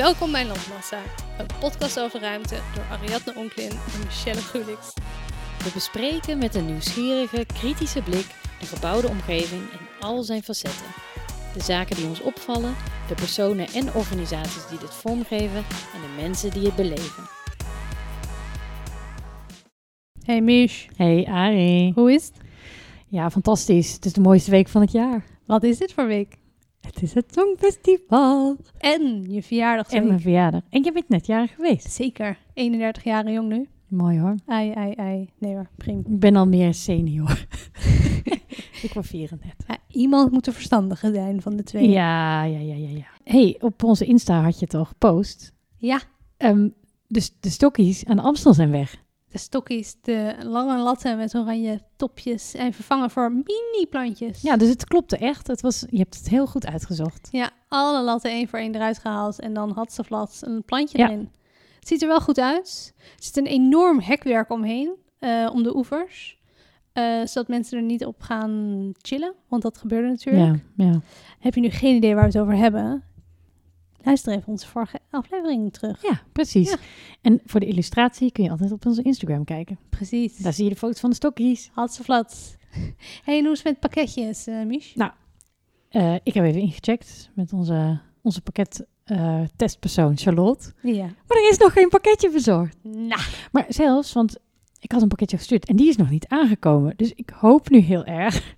Welkom bij Landmassa, een podcast over ruimte door Ariadne Onklin en Michelle Gulix. We bespreken met een nieuwsgierige, kritische blik de gebouwde omgeving in al zijn facetten. De zaken die ons opvallen, de personen en organisaties die dit vormgeven en de mensen die het beleven. Hey Mich, Hey Ari. hoe is het? Ja, fantastisch. Het is de mooiste week van het jaar. Wat is dit voor week? Het is het Songfestival. En je verjaardag. En mijn verjaardag. En je bent net jarig geweest. Zeker, 31 jaar jong nu. Mooi hoor. Ai, ai, ai. Nee hoor, prima. Ik ben al meer senior. ik word 34. Ja, iemand moet de verstandige zijn van de twee. Ja, ja, ja, ja, ja. hey, op onze Insta had je toch gepost. Ja, Ehm, dus de stokjes aan Amstel zijn weg. De stokjes, de lange latten met oranje topjes en vervangen voor mini plantjes. Ja, dus het klopte echt. Het was, je hebt het heel goed uitgezocht. Ja, alle latten één voor één eruit gehaald en dan had ze vlat een plantje Ja. erin. Het ziet er wel goed uit. Er zit een enorm hekwerk omheen, eh, om de oevers. eh, zodat mensen er niet op gaan chillen, want dat gebeurde natuurlijk. Ja, ja. Heb je nu geen idee waar we het over hebben? Luister even onze vorige aflevering terug. ja, precies. Ja. En voor de illustratie kun je altijd op onze Instagram kijken. Precies. Daar zie je de foto's van de stokjes. Had ze vlat. hey, en hoe is het met pakketjes, eh Mich? Eh, ik heb even ingecheckt met onze, onze pakket eh, testpersoon Charlotte. Ja. Maar er is nog geen pakketje verzorgd. Nou, Maar zelfs, want ik had een pakketje gestuurd en die is nog niet aangekomen. Dus ik hoop nu heel erg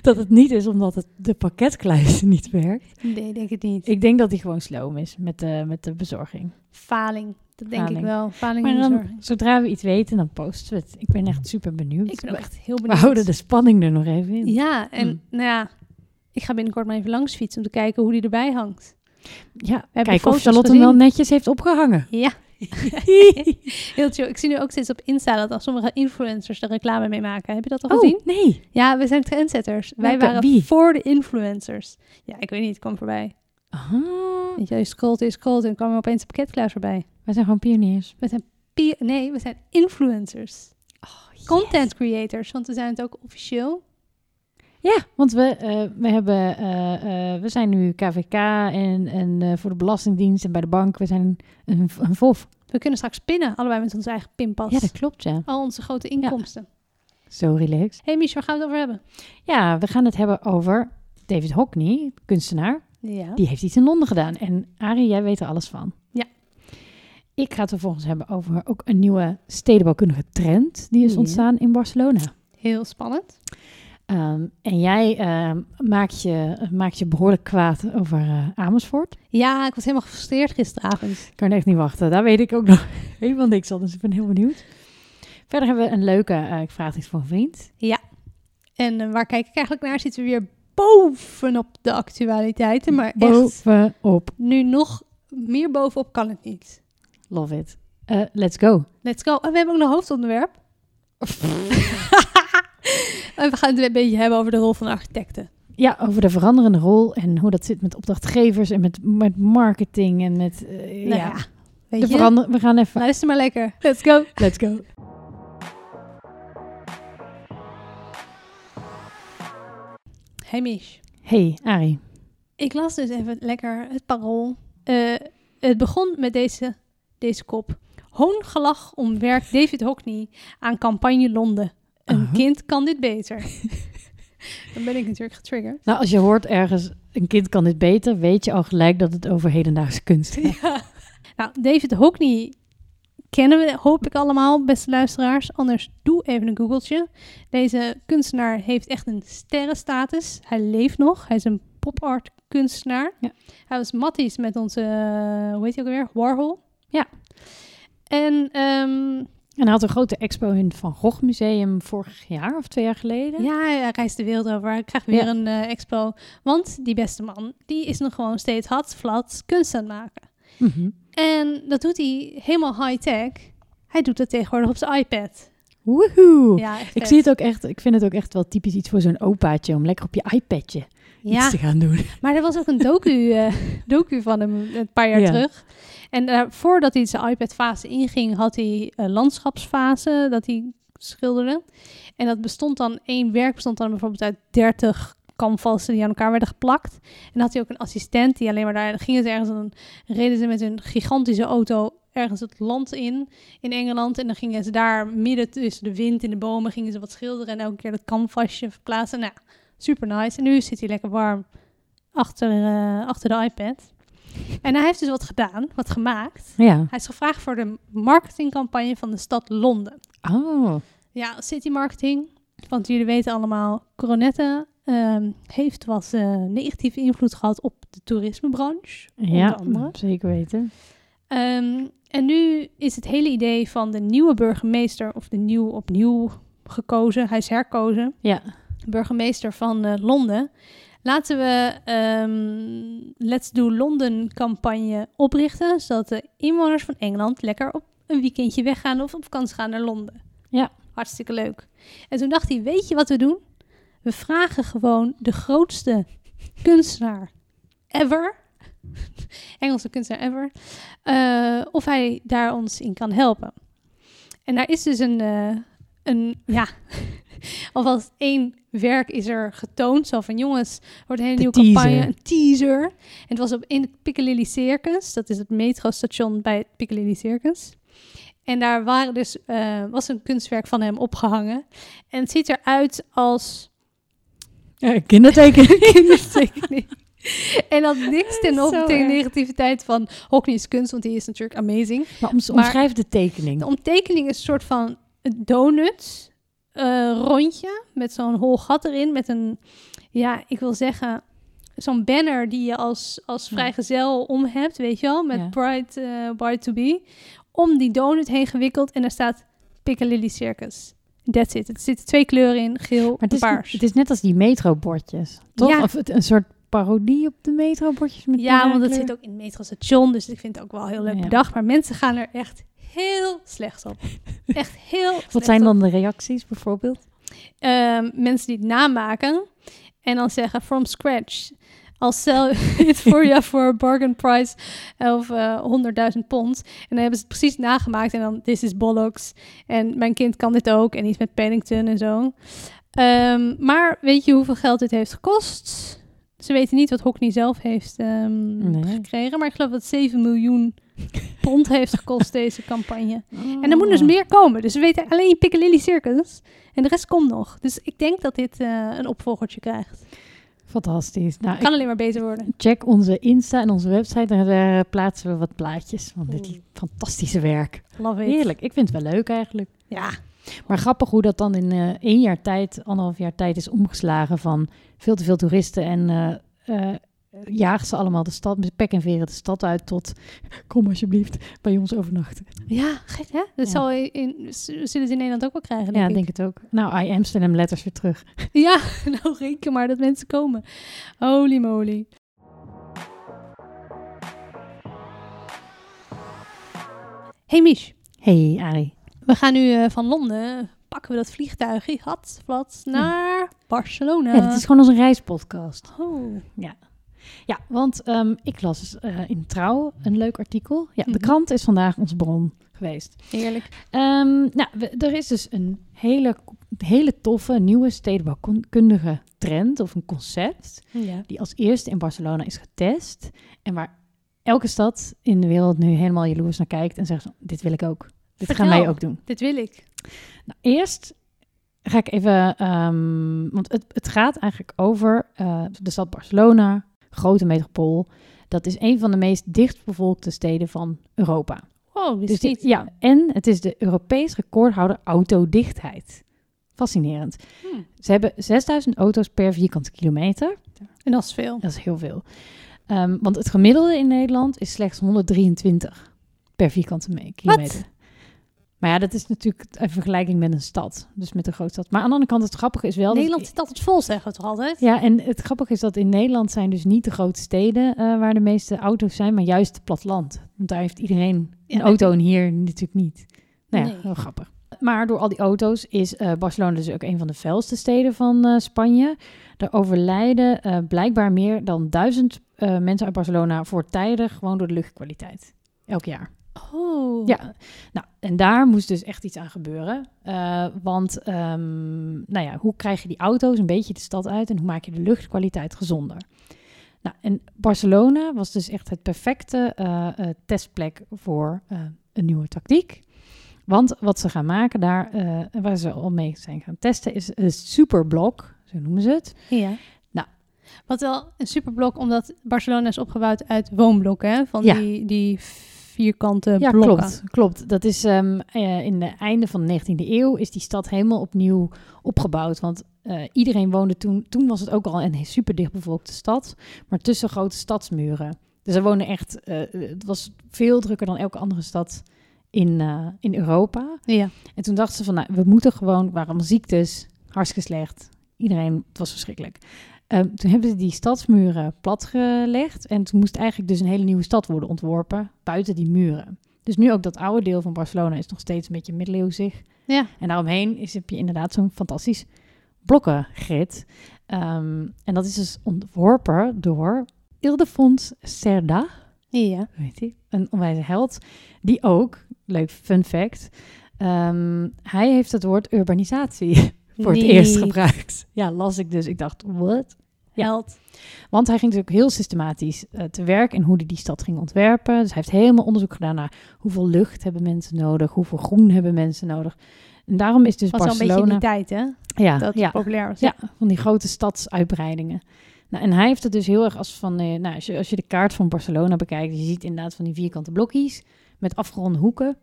dat het niet is omdat het, de pakketkluis niet werkt. nee, denk het niet. Ik denk dat die gewoon sloom is met de, met de bezorging. Faling, dat denk ik wel. Faling Maar dan, bezorging. zodra we iets weten, dan posten we het. Ik ben echt super benieuwd. Ik ben ook We- echt heel we benieuwd. houden de spanning er nog even in. Ja, en Mm. nou ja, ik ga binnenkort maar even langs fietsen om te kijken hoe die erbij hangt. Ja, hebben kijk of Charlotte hem wel netjes heeft opgehangen. Ja, heel chill. Ik zie nu ook steeds op Insta dat al sommige influencers er reclame mee maken. Heb je dat al gezien? Oh, nee. Ja, we zijn trendsetters. Wij waren Wie? voor de influencers. Ja, ik weet niet, het kwam voorbij. Ah, Weet je, je scrolt en scrolt en kwam er opeens een pakketkluis voorbij. wij zijn gewoon pioniers. We zijn pi- nee, we zijn influencers. Oh, Content creators, want we zijn het ook officieel. Ja, want we, eh, we, hebben, eh, eh, we zijn nu KVK en, en voor de Belastingdienst en bij de bank. We zijn een, een VOF. We kunnen straks pinnen, allebei met onze eigen pinpas. Ja, dat klopt, ja. Al onze grote inkomsten. Zo relaxed. hey Mich, waar gaan we het over hebben? Ja, we gaan het hebben over David Hockney, kunstenaar. Ja. Die heeft iets in Londen gedaan. En Arie, jij weet er alles van. Ja. Ik ga het vervolgens hebben over ook een nieuwe stedenbouwkundige trend die is ontstaan in Barcelona. Heel spannend. Ehm, en jij ehm, maakt, je, maakt je behoorlijk kwaad over eh, Amersfoort. Ja, ik was helemaal gefrustreerd gisteravond. Ik kan echt niet wachten. Daar weet ik ook nog helemaal niks van, dus ik ben heel benieuwd. Verder hebben we een leuke, eh, ik vraag iets voor een vriend. En eh, waar kijk ik eigenlijk naar? Zitten we weer bovenop de actualiteiten. Maar echt, Bovenop. nu nog meer bovenop kan het niet. Love it. Let's go. Let's go. En we hebben ook een hoofdonderwerp. en we gaan het een beetje hebben over de rol van architecten. Ja, over de veranderende rol en hoe dat zit met opdrachtgevers en met, met marketing en met... eh, Nou ja, weet de verander, we gaan even... Luister maar lekker. Let's go. Let's go. Hey Mich. Hey, Arie. Ik las dus even lekker het parool. Eh, het begon met deze, deze kop. Hoongelach om werk David Hockney aan campagne Londen. Een Uh-huh. kind kan dit beter. Dan ben ik natuurlijk getriggerd. Nou, als je hoort ergens, een kind kan dit beter, weet je al gelijk dat het over hedendaagse kunst gaat. Ja. Nou, David Hockney kennen we, hoop ik allemaal, beste luisteraars. Anders doe even een googeltje. Deze kunstenaar heeft echt een sterrenstatus. Hij leeft nog. Hij is een pop-art kunstenaar. Ja. Hij was matties met onze, eh, hoe heet hij ook alweer? Warhol. Ja. En ehm, En hij had een grote expo in het Van Gogh Museum vorig jaar of twee jaar geleden. ja, hij reist de wereld over. Hij krijgt weer Ja. een eh, expo. Want die beste man, die is nog gewoon steeds hard, flat kunst aan het maken. Mhm. En dat doet hij helemaal high-tech. Hij doet dat tegenwoordig op zijn iPad. Woehoe. Ja, Ik vet. zie het ook echt, ik vind het ook echt wel typisch iets voor zo'n opaatje om lekker op je iPadje Ja, iets te gaan doen. maar er was ook een docu, eh, docu van hem een paar jaar Ja. terug. En eh, voordat hij zijn iPad-fase inging, had hij een landschapsfase dat hij schilderde. En dat bestond dan, één werk bestond dan bijvoorbeeld uit 30 canvassen die aan elkaar werden geplakt. En dan had hij ook een assistent die alleen maar daar... Gingen ze ergens... Dan reden ze met een gigantische auto ergens het land in, in Engeland. En dan gingen ze daar midden tussen de wind en de bomen... gingen ze wat schilderen en elke keer dat canvasje verplaatsen. Nou, super nice. En nu zit hij lekker warm achter, eh, achter de iPad. En hij heeft dus wat gedaan, wat gemaakt. Ja. Hij is gevraagd voor de marketingcampagne van de stad Londen. Oh. Ja, city marketing. Want jullie weten allemaal, Coronette ehm, heeft wat eh, negatieve invloed gehad op de toerismebranche. Ja, andere. zeker weten. Ehm, en nu is het hele idee van de nieuwe burgemeester, of de nieuw opnieuw gekozen, hij is herkozen, Ja. burgemeester van eh, Londen. Laten we ehm, Let's Do London campagne oprichten, zodat de inwoners van Engeland lekker op een weekendje weggaan of op vakantie gaan naar Londen. Ja. Hartstikke leuk. En toen dacht hij, weet je wat we doen? We vragen gewoon de grootste kunstenaar ever, Engelse kunstenaar ever, eh, of hij daar ons in kan helpen. En daar is dus een, eh, een ja, alvast één werk is er getoond. Zo van, jongens, wordt een hele nieuwe teaser. campagne, een teaser. En het was op, in het Piccadilly Circus, dat is het metrostation bij het Piccadilly Circus. En daar waren dus, eh, was een kunstwerk van hem opgehangen. En het ziet eruit als kinderteken. kindertekening. En dat niks ten Zo op tegen erg. negativiteit van Hockney's kunst, want die is natuurlijk amazing. maar om, Maar- omschrijf de tekening. De omtekening is een soort van een donut eh, rondje met zo'n hol gat erin. Met een, ja, ik wil zeggen, zo'n banner die je als, als vrijgezel om hebt, weet je wel, met Ja. Bride, eh, Bride to Be. Om die donut heen gewikkeld en daar staat Piccadilly Circus. That's it. Er zitten twee kleuren in, geel Maar het en is, paars. het is net als die metrobordjes, toch? Ja. Of het, een soort parodie op de metrobordjes met Ja, want het zit ook in het metrostation, dus ik vind het ook wel heel leuk Ja. bedacht. Maar mensen gaan er echt heel slecht op. Echt heel Wat zijn op. dan de reacties bijvoorbeeld? Ehm, mensen die het namaken en dan zeggen from scratch. I'll sell it for you for a bargain price of eh 100.000 pond. En dan hebben ze het precies nagemaakt en dan this is bollocks. En mijn kind kan dit ook en iets met Paddington en zo. Ehm, maar weet je hoeveel geld dit heeft gekost? Ze weten niet wat Hockney zelf heeft ehm, Nee. gekregen. Maar ik geloof dat het 7 miljoen pond heeft gekost deze campagne. En er Oh. moet dus meer komen. Dus we weten alleen Piccadilly Circus. En de rest komt nog. Dus ik denk dat dit eh, een opvolgertje krijgt. Fantastisch. Nou, Kan alleen maar beter worden. check onze Insta en onze website. Daar eh, plaatsen we wat plaatjes van dit Oeh. fantastische werk. Love it. Heerlijk. Ik vind het wel leuk eigenlijk. Ja. Maar grappig hoe dat dan in eh, één jaar tijd, anderhalf jaar tijd is omgeslagen van veel te veel toeristen en jagen ze allemaal de stad met pek en veren de stad uit tot kom alsjeblieft bij ons overnachten. Ja, gek hè? Dat Ja. zal in, zullen ze in Nederland ook wel krijgen, denk ja, ik. denk het ook. Nou, I Amsterdam letters weer terug. Ja, nou reken maar dat mensen komen. Holy moly. Hey Mich, Hey Arie. we gaan nu eh, van Londen, pakken we dat vliegtuigje, had, plat, naar Barcelona. Ja, dit is gewoon onze reispodcast. Oh, Ja, want ehm, ik las eh, in Trouw een leuk artikel. Ja, de Mhm. krant is vandaag onze bron geweest. heerlijk. Ehm, nou, we- er is dus een hele, hele toffe nieuwe stedenbouwkundige trend of een concept Ja. die als eerste in Barcelona is getest en waar elke stad in de wereld nu helemaal jaloers naar kijkt en zegt, dit wil ik ook. Dit gaan wij ook doen. Dit wil ik. Nou, eerst ga ik even, ehm, want het, het gaat eigenlijk over eh, de stad Barcelona, grote metropool. Dat is een van de meest dichtbevolkte steden van Europa. Oh, dit Dus niet... ja, en het is de Europees recordhouder autodichtheid. Fascinerend. Hmm. Ze hebben 6000 auto's per vierkante kilometer. En dat is veel. Dat is heel veel. Ehm, want het gemiddelde in Nederland is slechts 123 per vierkante me- kilometer. Maar ja, dat is natuurlijk in vergelijking met een stad. Dus met een grootstad. Maar aan de andere kant, het grappige is wel... dat- Nederland zit altijd vol, zeggen we toch altijd? ja, en het grappige is dat in Nederland zijn dus niet de grote steden eh, waar de meeste auto's zijn, maar juist het platteland. Want daar heeft iedereen een auto en hier natuurlijk niet. Nou ja, Nee. heel grappig. Maar door al die auto's is eh, Barcelona dus ook een van de vuilste steden van eh, Spanje. Er overlijden blijkbaar meer dan duizend mensen uit Barcelona voortijdig gewoon door de luchtkwaliteit. Elk jaar. Oh. Ja, nou, en daar moest dus echt iets aan gebeuren. Eh, want, ehm, nou ja, hoe krijg je die auto's een beetje de stad uit en hoe maak je de luchtkwaliteit gezonder? Nou, en Barcelona was dus echt het perfecte eh, eh, testplek voor een nieuwe tactiek. Want wat ze gaan maken daar, waar ze al mee zijn gaan testen, is een superblok, zo noemen ze het. Ja. Nou. Wat wel een superblok, omdat Barcelona is opgebouwd uit woonblokken, hè? Van Ja. die, die vierkante Ja, blokken. klopt. klopt. Dat is ehm, eh, in de einde van de 19e eeuw is die stad helemaal opnieuw opgebouwd. Want eh, iedereen woonde toen, toen was het ook al een super dichtbevolkte stad, maar tussen grote stadsmuren. Dus er wonen echt, eh, het was veel drukker dan elke andere stad in, in Europa. Ja. En toen dachten ze van, nou, we moeten gewoon, waren allemaal ziektes, hartstikke slecht. Iedereen, het was verschrikkelijk. Ehm, toen hebben ze die stadsmuren platgelegd. En toen moest eigenlijk dus een hele nieuwe stad worden ontworpen buiten die muren. Dus nu ook dat oude deel van Barcelona is nog steeds een beetje middeleeuwsig. Ja. En daaromheen is, heb je inderdaad zo'n fantastisch blokkengrid. Ehm, en dat is dus ontworpen door Ildefons Cerda, Ja. weet je, een onwijze held, die ook, leuk fun fact, ehm, hij heeft het woord urbanisatie voor het eerst gebruikt. Ja, las ik dus. Ik dacht, wat? Ja. Held. Want hij ging natuurlijk heel systematisch eh, te werk in hoe hij die stad ging ontwerpen. Dus hij heeft helemaal onderzoek gedaan naar hoeveel lucht hebben mensen nodig, hoeveel groen hebben mensen nodig. En daarom is dus was wel een beetje Barcelona... in die tijd, hè? ja, Dat ja, populair was. ja, van die grote stadsuitbreidingen. Nou, en hij heeft het dus heel erg als van, eh, nou, als je, als je de kaart van Barcelona bekijkt, je ziet inderdaad van die vierkante blokjes met afgeronde hoeken.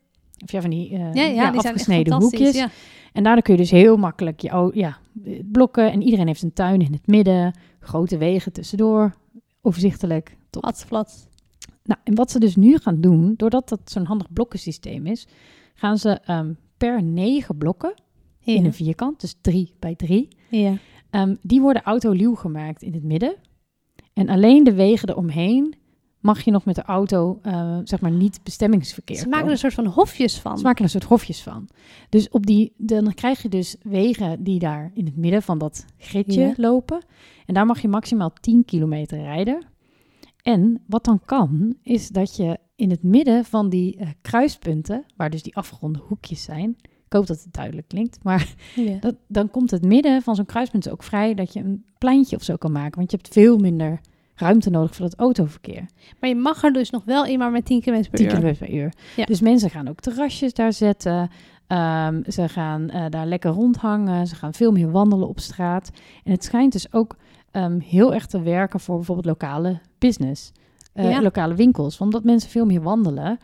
Of ja, van die, eh, Ja, ja, die zijn echt afgesneden hoekjes. En daardoor kun je dus heel makkelijk je oh, ja, eh, blokken. En iedereen heeft een tuin in het midden, grote wegen tussendoor, overzichtelijk. Top. Plat. Nou, en wat ze dus nu gaan doen, doordat dat zo'n handig blokkensysteem is, gaan ze ehm, per negen blokken in een vierkant, dus drie bij drie, ja. Ehm, die worden autoluw gemaakt in het midden. En alleen de wegen eromheen mag je nog met de auto, eh, zeg maar, niet bestemmingsverkeer Ze maken er een soort van hofjes van. Ze maken er een soort hofjes van. Dus op die, dan krijg je dus wegen die daar in het midden van dat gridje Ja. lopen. En daar mag je maximaal 10 kilometer rijden. En wat dan kan, is dat je in het midden van die eh, kruispunten, waar dus die afgeronde hoekjes zijn. Ik hoop dat het duidelijk klinkt, maar Ja. dat, dan komt het midden van zo'n kruispunt ook vrij dat je een pleintje of zo kan maken. Want je hebt veel minder ruimte nodig voor dat autoverkeer. Maar je mag er dus nog wel in, maar met 10 km per 10 uur. km per uur. Ja. Dus mensen gaan ook terrasjes daar zetten. Ehm, ze gaan eh, daar lekker rondhangen. Ze gaan veel meer wandelen op straat. En het schijnt dus ook ehm, heel erg te werken voor bijvoorbeeld lokale business. eh, Ja. Lokale winkels. Want Omdat mensen veel meer wandelen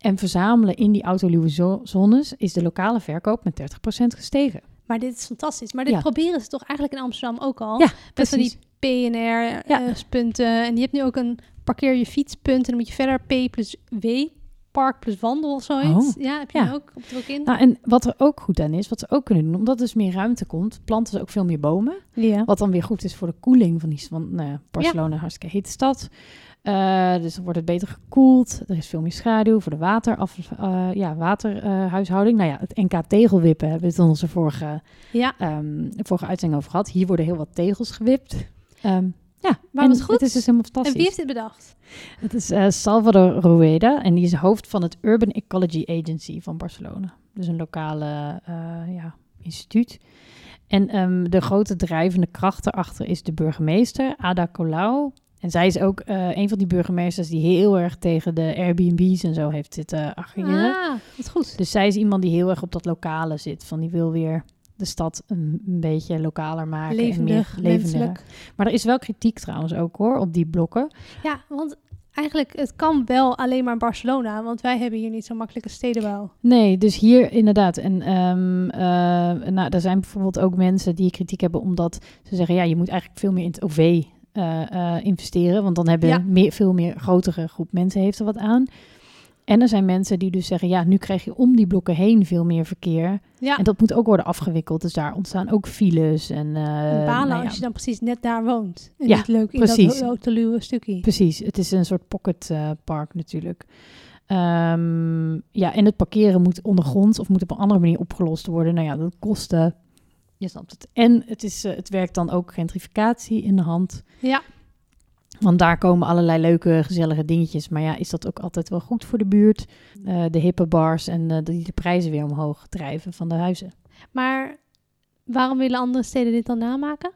en verzamelen in die autoluwe zo- zones... is de lokale verkoop met 30% gestegen. Maar dit is fantastisch. Maar dit Ja. proberen ze toch eigenlijk in Amsterdam ook al? Ja, Met die precies. Ja. PNR-punten. en je hebt nu ook een parkeer je fietspunt. En dan moet je verder P plus W, park plus wandel of zoiets. Oh, Ja, heb je ja. ook op het in? Nou, en wat er ook goed aan is, wat ze ook kunnen doen, omdat er dus meer ruimte komt, planten ze ook veel meer bomen. ja. Wat dan weer goed is voor de koeling van die want nou ja, Barcelona, hartstikke hete stad. Eh, dus dan wordt het beter gekoeld. Er is veel meer schaduw voor de wateraf, eh, ja, waterhuishouding. nou ja, het NK tegelwippen hebben we het in onze vorige, ja. ehm, vorige uitzending over gehad. Hier worden heel wat tegels gewipt. Ehm, ja, Maar en wat goed. Het is dus helemaal En fantastisch. wie heeft dit bedacht? Het is eh, Salvador Rueda en die is hoofd van het Urban Ecology Agency van Barcelona. Dus een lokale eh, ja, instituut. En ehm, de grote drijvende kracht erachter is de burgemeester, Ada Colau. En zij is ook eh, een van die burgemeesters die heel erg tegen de Airbnb's en zo heeft zitten ageren. Ah, wat goed. Dus zij is iemand die heel erg op dat lokale zit. Van die wil weer de stad een, een beetje lokaler maken. en Levendig, meer levendig. Maar er is wel kritiek trouwens ook hoor, op die blokken. Ja, want eigenlijk, het kan wel alleen maar in Barcelona. Want wij hebben hier niet zo'n makkelijke stedenbouw. Nee, dus hier inderdaad. En ehm, eh, nou, er zijn bijvoorbeeld ook mensen die kritiek hebben omdat ze zeggen, ja, je moet eigenlijk veel meer in het OV eh, eh, investeren, want dan hebben Ja. meer, veel meer grotere groep mensen heeft er wat aan. En er zijn mensen die dus zeggen, ja, nu krijg je om die blokken heen veel meer verkeer. Ja, En dat moet ook worden afgewikkeld. Dus daar ontstaan ook files en eh, balen nou ja, als je dan precies net daar woont. En Ja, niet leuk in precies. dat hoteluwe stukje. Precies, het is een soort pocketpark park natuurlijk. Ehm, ja, en het parkeren moet ondergronds of moet op een andere manier opgelost worden. Nou ja, dat kosten. Je snapt het. En het, is, eh, het werkt dan ook gentrificatie in de hand. Ja. Want daar komen allerlei leuke, gezellige dingetjes. Maar ja, is dat ook altijd wel goed voor de buurt? Eh, de hippe bars en eh, die de prijzen weer omhoog drijven van de huizen. Maar waarom willen andere steden dit dan namaken?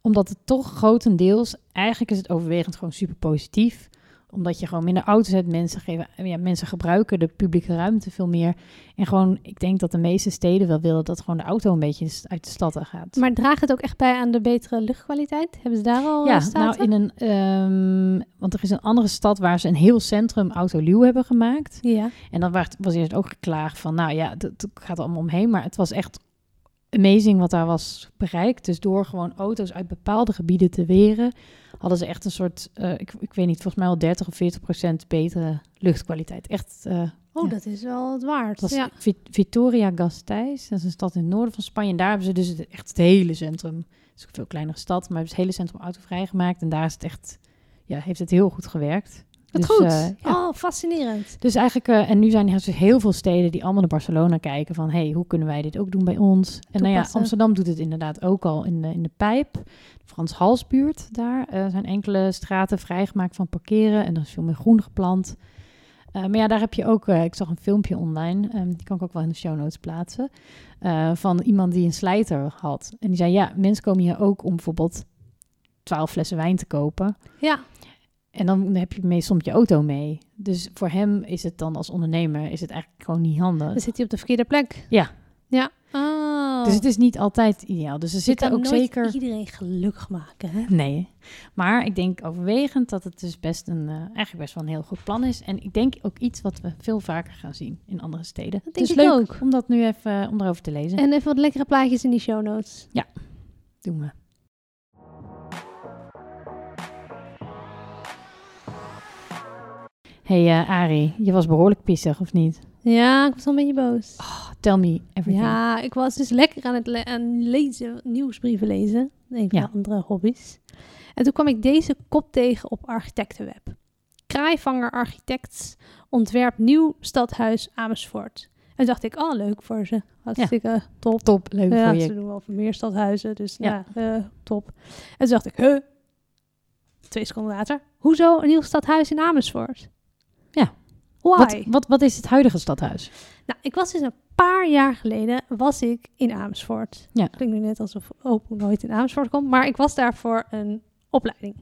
Omdat het toch grotendeels, eigenlijk is het overwegend gewoon super positief. Omdat je gewoon minder auto's hebt. Mensen, geven, ja, mensen gebruiken de publieke ruimte veel meer. En gewoon, ik denk dat de meeste steden wel willen dat gewoon de auto een beetje uit de stad gaat. Maar draagt het ook echt bij aan de betere luchtkwaliteit? Hebben ze daar al ja, eh, staten? nou in een, ehm, want er is een andere stad waar ze een heel centrum autoluw hebben gemaakt. Ja. En dan was eerst ook geklaagd van, nou ja, het gaat allemaal omheen. Maar het was echt amazing wat daar was bereikt. Dus door gewoon auto's uit bepaalde gebieden te weren, hadden ze echt een soort, eh, ik, ik weet niet, volgens mij al 30 of 40 procent betere luchtkwaliteit. Echt, eh, Oh, Ja. dat is wel het waard. het was Ja. Vi- Vitoria Gasteiz, dat is een stad in het noorden van Spanje. En daar hebben ze dus het, echt het hele centrum, het is ook een veel kleinere stad, maar hebben ze het hele centrum autovrij gemaakt. En daar is het echt, ja, heeft het heel goed gewerkt. Wat Dus, goed. eh, ja. Oh, fascinerend. Dus eigenlijk, eh, en nu zijn er dus heel veel steden die allemaal naar Barcelona kijken van, hey, hoe kunnen wij dit ook doen bij ons? En nou ja. Amsterdam doet het inderdaad ook al in de, in de pijp. De Frans Halsbuurt, daar eh, zijn enkele straten vrijgemaakt van parkeren en er is veel meer groen geplant. Maar ja, daar heb je ook, ik zag een filmpje online, ehm, die kan ik ook wel in de show notes plaatsen, van iemand die een slijter had. En die zei, ja, mensen komen hier ook om bijvoorbeeld 12 flessen wijn te kopen. Ja. En dan heb je meestal je auto mee. Dus voor hem is het dan als ondernemer is het eigenlijk gewoon niet handig. Dan zit hij op de verkeerde plek. Ja. Ja. Oh. Dus het is niet altijd ideaal. Dus er zitten ook zeker. iedereen gelukkig maken, hè? Nee. Maar ik denk overwegend dat het dus best een, eh, eigenlijk best wel een heel goed plan is. En ik denk ook iets wat we veel vaker gaan zien in andere steden. Dat denk dus ik leuk ook. om dat nu even om erover te lezen. En even wat lekkere plaatjes in die show notes. doen we. Hey uh, Ari, je was behoorlijk pissig of niet? Ja, ik was wel een beetje boos. Tell me everything. Ja, ik was dus lekker aan het le- aan lezen, nieuwsbrieven lezen. Een van Ja. de andere hobby's. En toen kwam ik deze kop tegen op Architectenweb. Kraaivanger Architects ontwerpt nieuw stadhuis Amersfoort. En dacht ik, oh leuk voor ze. Hartstikke top. Top, leuk Ja, voor ze je. doen wel meer stadhuizen, dus Ja. ja, eh, top. En toen dacht ik, huh? Twee seconden later, hoezo een nieuw stadhuis in Amersfoort? Why? Wat, wat, wat is het huidige stadhuis? Nou, ik was dus een paar jaar geleden was ik in Amersfoort. Ja. Klinkt nu net alsof Opo nooit in Amersfoort komt, maar ik was daar voor een opleiding.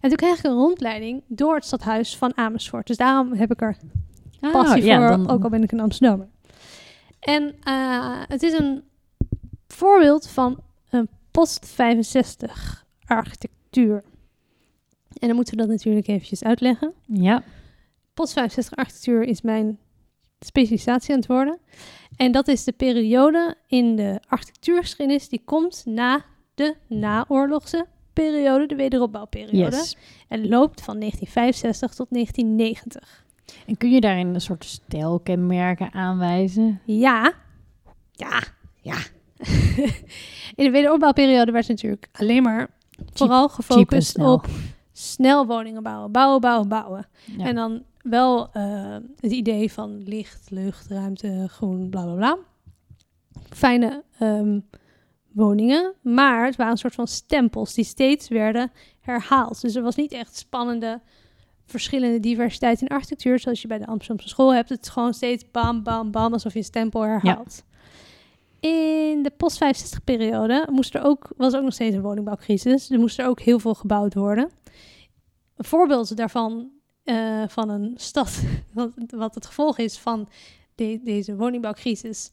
En toen kreeg ik een rondleiding door het stadhuis van Amersfoort. Dus daarom heb ik er passie Ah, ja, voor, dan- ook al ben ik een Amsterdammer. En eh, het is een voorbeeld van een post-65 architectuur. En dan moeten we dat natuurlijk eventjes uitleggen. Ja, Post-65 architectuur is mijn specialisatie aan het worden. En dat is de periode in de architectuurgeschiedenis die komt na de naoorlogse periode, de wederopbouwperiode. yes. En loopt van 1965 tot 1990. En kun je daarin een soort stijlkenmerken aanwijzen? Ja, ja, ja. in de wederopbouwperiode werd natuurlijk alleen maar vooral cheap gefocust snel. op snel woningen bouwen, bouwen, bouwen, bouwen. Ja. En dan wel eh, het idee van licht, lucht, ruimte, groen, bla bla bla. Fijne ehm, woningen, maar het waren een soort van stempels die steeds werden herhaald. Dus er was niet echt spannende, verschillende diversiteit in architectuur, zoals je bij de Amsterdamse school hebt. Het is gewoon steeds bam, bam, bam, alsof je een stempel herhaalt. In de post-65-periode moest er ook, was er ook nog steeds een woningbouwcrisis. Er moest er ook heel veel gebouwd worden. Een voorbeeld daarvan eh, van een stad, wat, wat het gevolg is van de- deze woningbouwcrisis,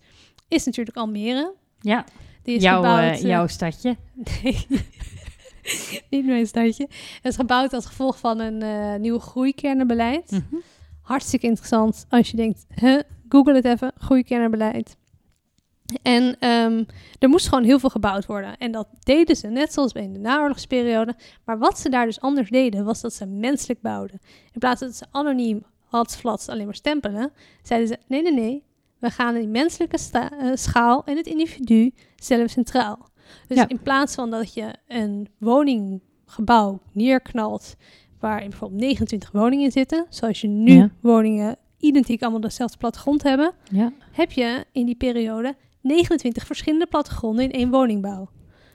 is natuurlijk Almere. Ja, Die is jouw, gebouwd, eh, eh, jouw stadje. Nee, niet mijn stadje. Het is gebouwd als gevolg van een eh, nieuw groeikernenbeleid. Mhm. Hartstikke interessant als je denkt, huh, google het even, groeikernenbeleid. En ehm, er moest gewoon heel veel gebouwd worden. En dat deden ze net zoals in de naoorlogsperiode. Maar wat ze daar dus anders deden, was dat ze menselijk bouwden. In plaats dat ze anoniem, hatsflats, alleen maar stempelen, zeiden ze, nee, nee, nee, we gaan die menselijke eh, schaal en het individu we centraal. Dus Ja. in plaats van dat je een woninggebouw neerknalt waar in bijvoorbeeld 29 woningen in zitten, zoals je nu Ja. woningen identiek allemaal dezelfde plattegrond hebben, Ja. heb je in die periode 29 verschillende plattegronden in één woningbouw.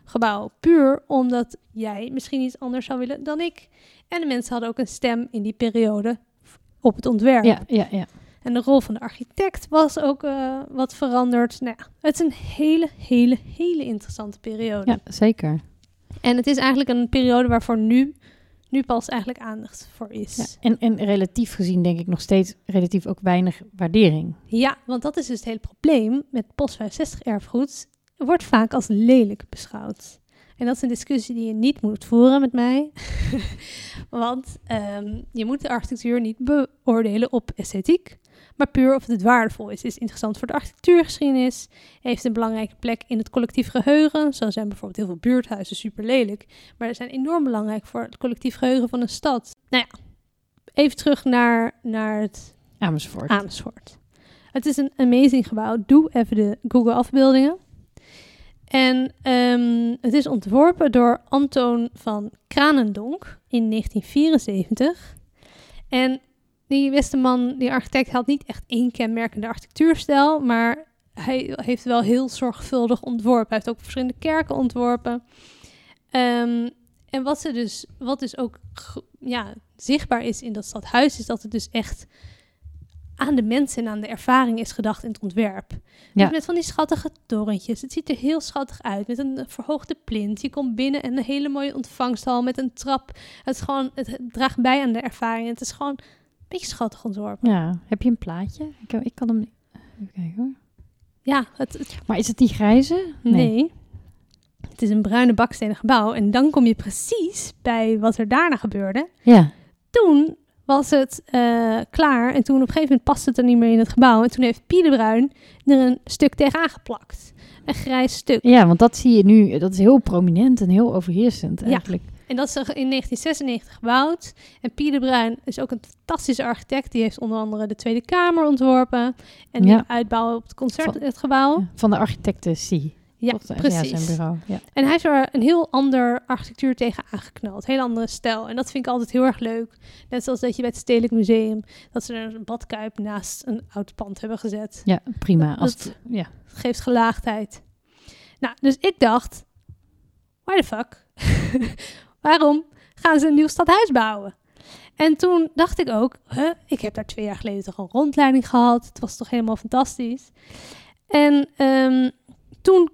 gebouw. Puur omdat jij misschien iets anders zou willen dan ik. En de mensen hadden ook een stem in die periode op het ontwerp. Ja, ja, ja. En de rol van de architect was ook eh, wat veranderd. Nou ja, het is een hele, hele, hele interessante periode. ja zeker. En het is eigenlijk een periode waarvoor nu, nu pas eigenlijk aandacht voor is. Ja. En, en relatief gezien denk ik nog steeds relatief ook weinig waardering. Ja, want dat is dus het hele probleem met post 65 erfgoed. Wordt vaak als lelijk beschouwd. En dat is een discussie die je niet moet voeren met mij. want ehm, je moet de architectuur niet beoordelen op esthetiek, maar puur of het waardevol is. Is interessant voor de architectuurgeschiedenis, heeft een belangrijke plek in het collectief geheugen. Zo zijn bijvoorbeeld heel veel buurthuizen super lelijk, maar ze zijn enorm belangrijk voor het collectief geheugen van een stad. Nou ja, even terug naar, naar het Amersfoort. Amersfoort. Het is een amazing gebouw. Doe even de Google afbeeldingen. En ehm, het is ontworpen door Antoon van Kranendonk in 1974. En die beste man, die architect, had niet echt één kenmerkende architectuurstijl, maar hij heeft wel heel zorgvuldig ontworpen. Hij heeft ook verschillende kerken ontworpen. Ehm, en wat, ze dus, wat dus ook ja, zichtbaar is in dat stadhuis, is dat het dus echt aan de mensen en aan de ervaring is gedacht in het ontwerp. Dus Ja. met van die schattige torentjes. Het ziet er heel schattig uit. Met een verhoogde plint. Je komt binnen en een hele mooie ontvangsthal met een trap. Het, is gewoon, het draagt bij aan de ervaring. Het is gewoon beetje schattig ontworpen. Ja, heb je een plaatje? Ik, ik kan hem niet. Even kijken hoor. Ja, het, het- Maar is het die grijze? nee. Het is een bruine bakstenen gebouw. En dan kom je precies bij wat er daarna gebeurde. Ja. Toen was het eh, klaar. En toen op een gegeven moment paste het er niet meer in het gebouw. En toen heeft Pieter Bruin er een stuk tegenaan geplakt. Een grijs stuk. ja, want dat zie je nu. Dat is heel prominent en heel overheersend Ja. En dat is in 1996 gebouwd. En Pieter Bruin is ook een fantastische architect. Die heeft onder andere de Tweede Kamer ontworpen. En die Ja. uitbouwen op het concert, Van- het gebouw. Ja, Van de architecten C. Ja? Ja, precies. zijn bureau. Ja. En hij heeft er een heel ander architectuur tegen aangeknald. Heel andere stijl. En dat vind ik altijd heel erg leuk. Net zoals dat je bij het Stedelijk Museum... dat ze er een badkuip naast een oud pand hebben gezet. ja, prima. Als het- ja. Geeft gelaagdheid. Nou, dus ik dacht... Why the fuck? Waarom gaan ze een nieuw stadhuis bouwen? En toen dacht ik ook... Huh, ik heb daar twee jaar geleden toch een rondleiding gehad. Het was toch helemaal fantastisch. En ehm, toen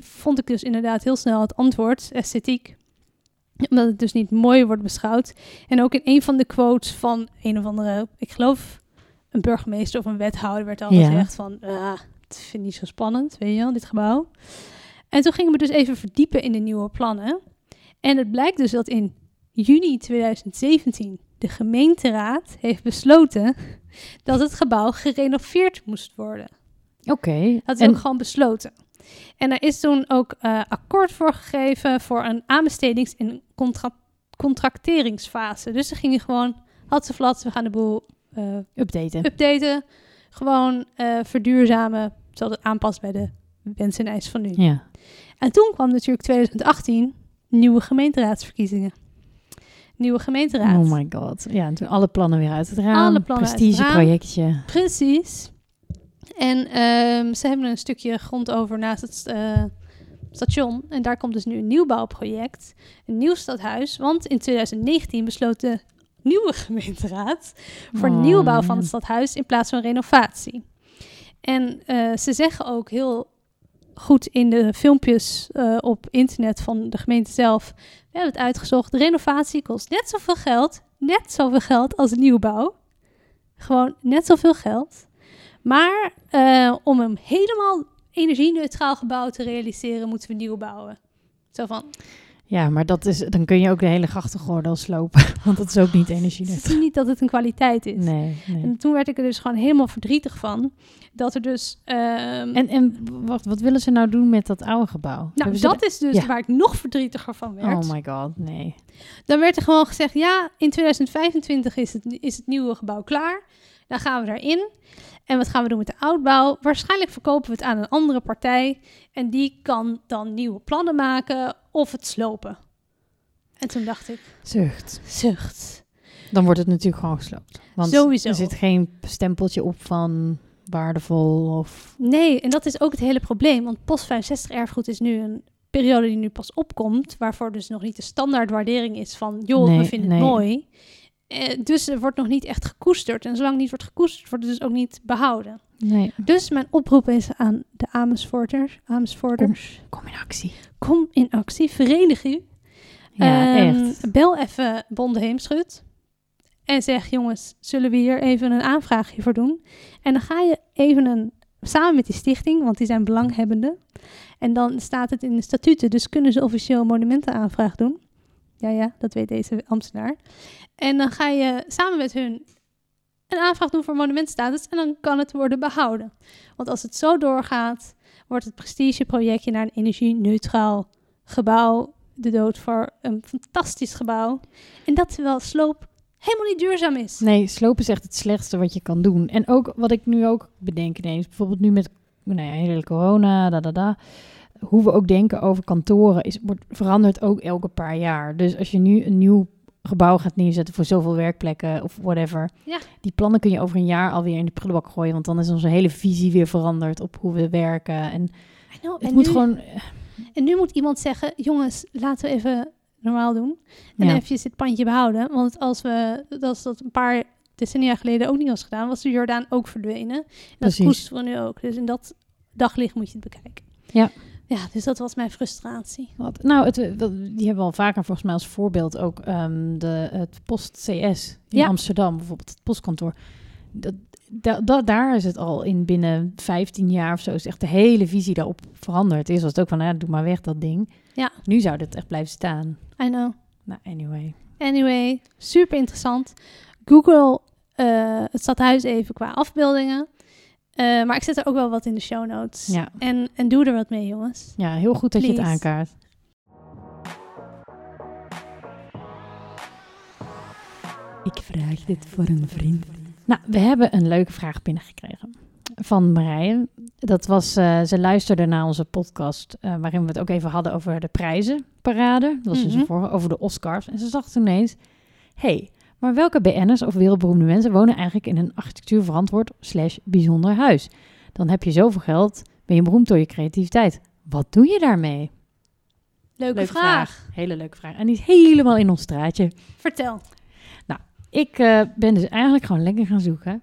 vond ik dus inderdaad heel snel het antwoord, esthetiek. Omdat het dus niet mooi wordt beschouwd. En ook in een van de quotes van een of andere, ik geloof een burgemeester of een wethouder werd al Ja. gezegd van, ah, het vind ik niet zo spannend, weet je wel, dit gebouw. En toen gingen we dus even verdiepen in de nieuwe plannen. En het blijkt dus dat in juni 2017 de gemeenteraad heeft besloten dat het gebouw gerenoveerd moest worden. Oké. Dat is En ook gewoon besloten. En er is toen ook eh, akkoord voor gegeven voor een aanbestedings- en contra- contracteringsfase. Dus ze gingen gewoon, had ze flats, we gaan de boel eh, updaten. updaten. Gewoon eh, verduurzamen, zodat het aanpast bij de wensen en eisen van nu. Ja. En toen kwam natuurlijk 2018 nieuwe gemeenteraadsverkiezingen. Nieuwe gemeenteraad. Oh my god. Ja, en toen alle plannen weer uit het raam. Alle plannen uit het Prestigeprojectje. Precies. En ehm, ze hebben een stukje grond over naast het eh, station. En daar komt dus nu een nieuwbouwproject. Een nieuw stadhuis. Want in 2019 besloot de nieuwe gemeenteraad voor Oh, nieuwbouw van het stadhuis in plaats van renovatie. En eh, ze zeggen ook heel goed in de filmpjes eh, op internet van de gemeente zelf. We hebben het uitgezocht. De renovatie kost net zoveel geld. Net zoveel geld als nieuwbouw. Gewoon net zoveel geld. Maar eh, om een helemaal energie-neutraal gebouw te realiseren, moeten we nieuw bouwen. Zo van, Ja, maar dat is, dan kun je ook de hele grachtengordel slopen. Want dat is ook niet energie. ze zien niet dat het een kwaliteit is. Nee, nee. En toen werd ik er dus gewoon helemaal verdrietig van. Dat er dus... ehm, En, en wacht, wat willen ze nou doen met dat oude gebouw? nou, dat is dus ja. waar ik nog verdrietiger van werd. Oh my god, nee. Dan werd er gewoon gezegd, ja, in 2025 is het, is het nieuwe gebouw klaar. Dan gaan we daarin. En wat gaan we doen met de oudbouw? Waarschijnlijk verkopen we het aan een andere partij. En die kan dan nieuwe plannen maken of het slopen. En toen dacht ik, Zucht. zucht. Dan wordt het natuurlijk gewoon gesloopt. Want Sowieso. er zit geen stempeltje op van waardevol of... Nee, en dat is ook het hele probleem. Want post 65 erfgoed is nu een periode die nu pas opkomt, waarvoor dus nog niet de standaardwaardering is van, joh, Nee, we vinden nee. het mooi. Eh, dus er wordt nog niet echt gekoesterd. En zolang niet wordt gekoesterd, wordt het dus ook niet behouden. Nee. Dus mijn oproep is aan de Amersfoorters. Amersfoorters. Kom in actie. Kom in actie, verenig u. Ja, Ehm, echt. Bel even Bonde Heemschut. En zeg, jongens, zullen we hier even een aanvraagje voor doen? En dan ga je even een, samen met die stichting, want die zijn belanghebbenden. En dan staat het in de statuten, dus kunnen ze officieel een monumentenaanvraag doen. Ja, ja, dat weet deze ambtenaar. En dan ga je samen met hun een aanvraag doen voor monumentstatus en dan kan het worden behouden. Want als het zo doorgaat, wordt het prestigeprojectje naar een energie-neutraal gebouw de dood voor een fantastisch gebouw. En dat terwijl sloop helemaal niet duurzaam is. Nee, slopen is echt het slechtste wat je kan doen. En ook wat ik nu ook bedenk ineens, bijvoorbeeld nu met nou ja, hele corona, da, da, da, hoe we ook denken over kantoren, is, wordt, verandert ook elke paar jaar. Dus als je nu een nieuw gebouw gaat neerzetten voor zoveel werkplekken of whatever, Ja. die plannen kun je over een jaar alweer in de prullenbak gooien, want dan is onze hele visie weer veranderd op hoe we werken. En know, het en, moet nu, gewoon... en nu moet iemand zeggen, jongens, laten we even normaal doen. En Ja. even dit pandje behouden. Want als, we, als dat een paar decennia geleden ook niet was gedaan, was de Jordaan ook verdwenen. En dat koesteren we nu ook. Dus in dat daglicht moet je het bekijken. Ja. Ja, dus dat was mijn frustratie. Wat? Nou, het, die hebben we al vaker volgens mij als voorbeeld ook ehm, de, het Post CS in Ja. Amsterdam, bijvoorbeeld het postkantoor. Dat, da, da- daar is het al in binnen 15 jaar of zo, is echt de hele visie daarop veranderd. Eerst was het ook van, nou, doe maar weg dat ding. Ja. Nu zou dit echt blijven staan. I know. Nou, anyway. Anyway, super interessant. Google eh, het stadhuis even qua afbeeldingen. Eh, maar ik zet er ook wel wat in de show notes. Ja. En, en doe er wat mee, jongens. Ja, heel goed dat je het aankaart. Ik vraag dit voor een vriend. Nou, we hebben een leuke vraag binnengekregen van Marije. Dat was, eh, ze luisterde naar onze podcast, eh, waarin we het ook even hadden over de prijzenparade. Dat was dus Mhm. een vorige, over de Oscars. En ze zag toen ineens, hey, maar welke BN'ers of wereldberoemde mensen wonen eigenlijk in een architectuurverantwoord slash bijzonder huis? Dan heb je zoveel geld, ben je beroemd door je creativiteit. Wat doe je daarmee? Leuke, Leuke vraag. Hele leuke vraag. En die is helemaal in ons straatje. Vertel. Ik eh, ben dus eigenlijk gewoon lekker gaan zoeken.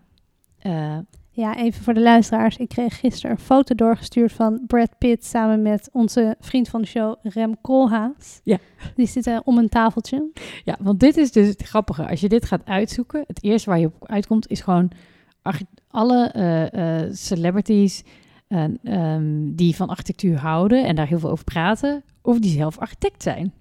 Eh, Ja, even voor de luisteraars. Ik kreeg gisteren een foto doorgestuurd van Brad Pitt samen met onze vriend van de show Rem Koolhaas. Ja. Die zitten om een tafeltje. ja, want dit is dus het grappige. Als je dit gaat uitzoeken, het eerste waar je op uitkomt is gewoon alle eh, eh, celebrities eh, ehm, die van architectuur houden en daar heel veel over praten, of die zelf architect zijn.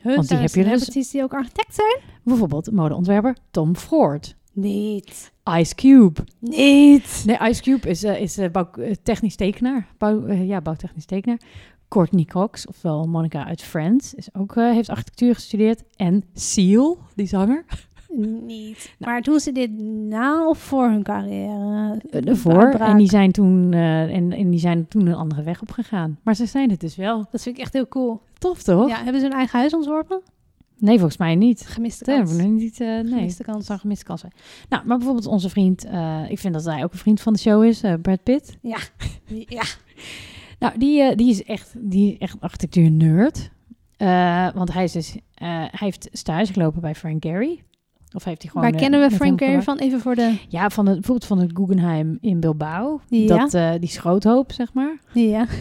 Huh, Want die heb je dus- celebrities die ook architect zijn? Bijvoorbeeld modeontwerper Tom Ford, Niet. Ice Cube. Niet. Nee, Ice Cube is, eh, is eh, bouw- eh, technisch tekenaar. Bouw, eh, ja, bouwtechnisch tekenaar. Courtney Cox, ofwel Monica uit Friends, is ook, heeft architectuur gestudeerd. En Seal, die zanger, Niet. Maar doen ze dit na of voor hun carrière? Uitbraak? En die, zijn toen, en, en die zijn toen een andere weg opgegaan. Maar ze zijn het dus wel. Dat vind ik echt heel cool. Tof, toch? Ja, hebben ze hun eigen huis ontworpen? Nee, volgens mij niet. Gemiste kans. nog niet. nee, Gemiste kans. zou gemiste kans zijn. Nou, maar bijvoorbeeld onze vriend, eh, ik vind dat hij ook een vriend van de show is, eh, Brad Pitt. Ja. Nou, die, die is echt, die is echt architectuur nerd. Want hij, is dus, hij heeft stage gelopen bij Frank Gehry. Of heeft hij gewoon... Waar eh, kennen we Frank Gehry van? Even voor de... Ja, van het, bijvoorbeeld van het Guggenheim in Bilbao. Ja. Dat, eh, die schroothoop, zeg maar. Ja.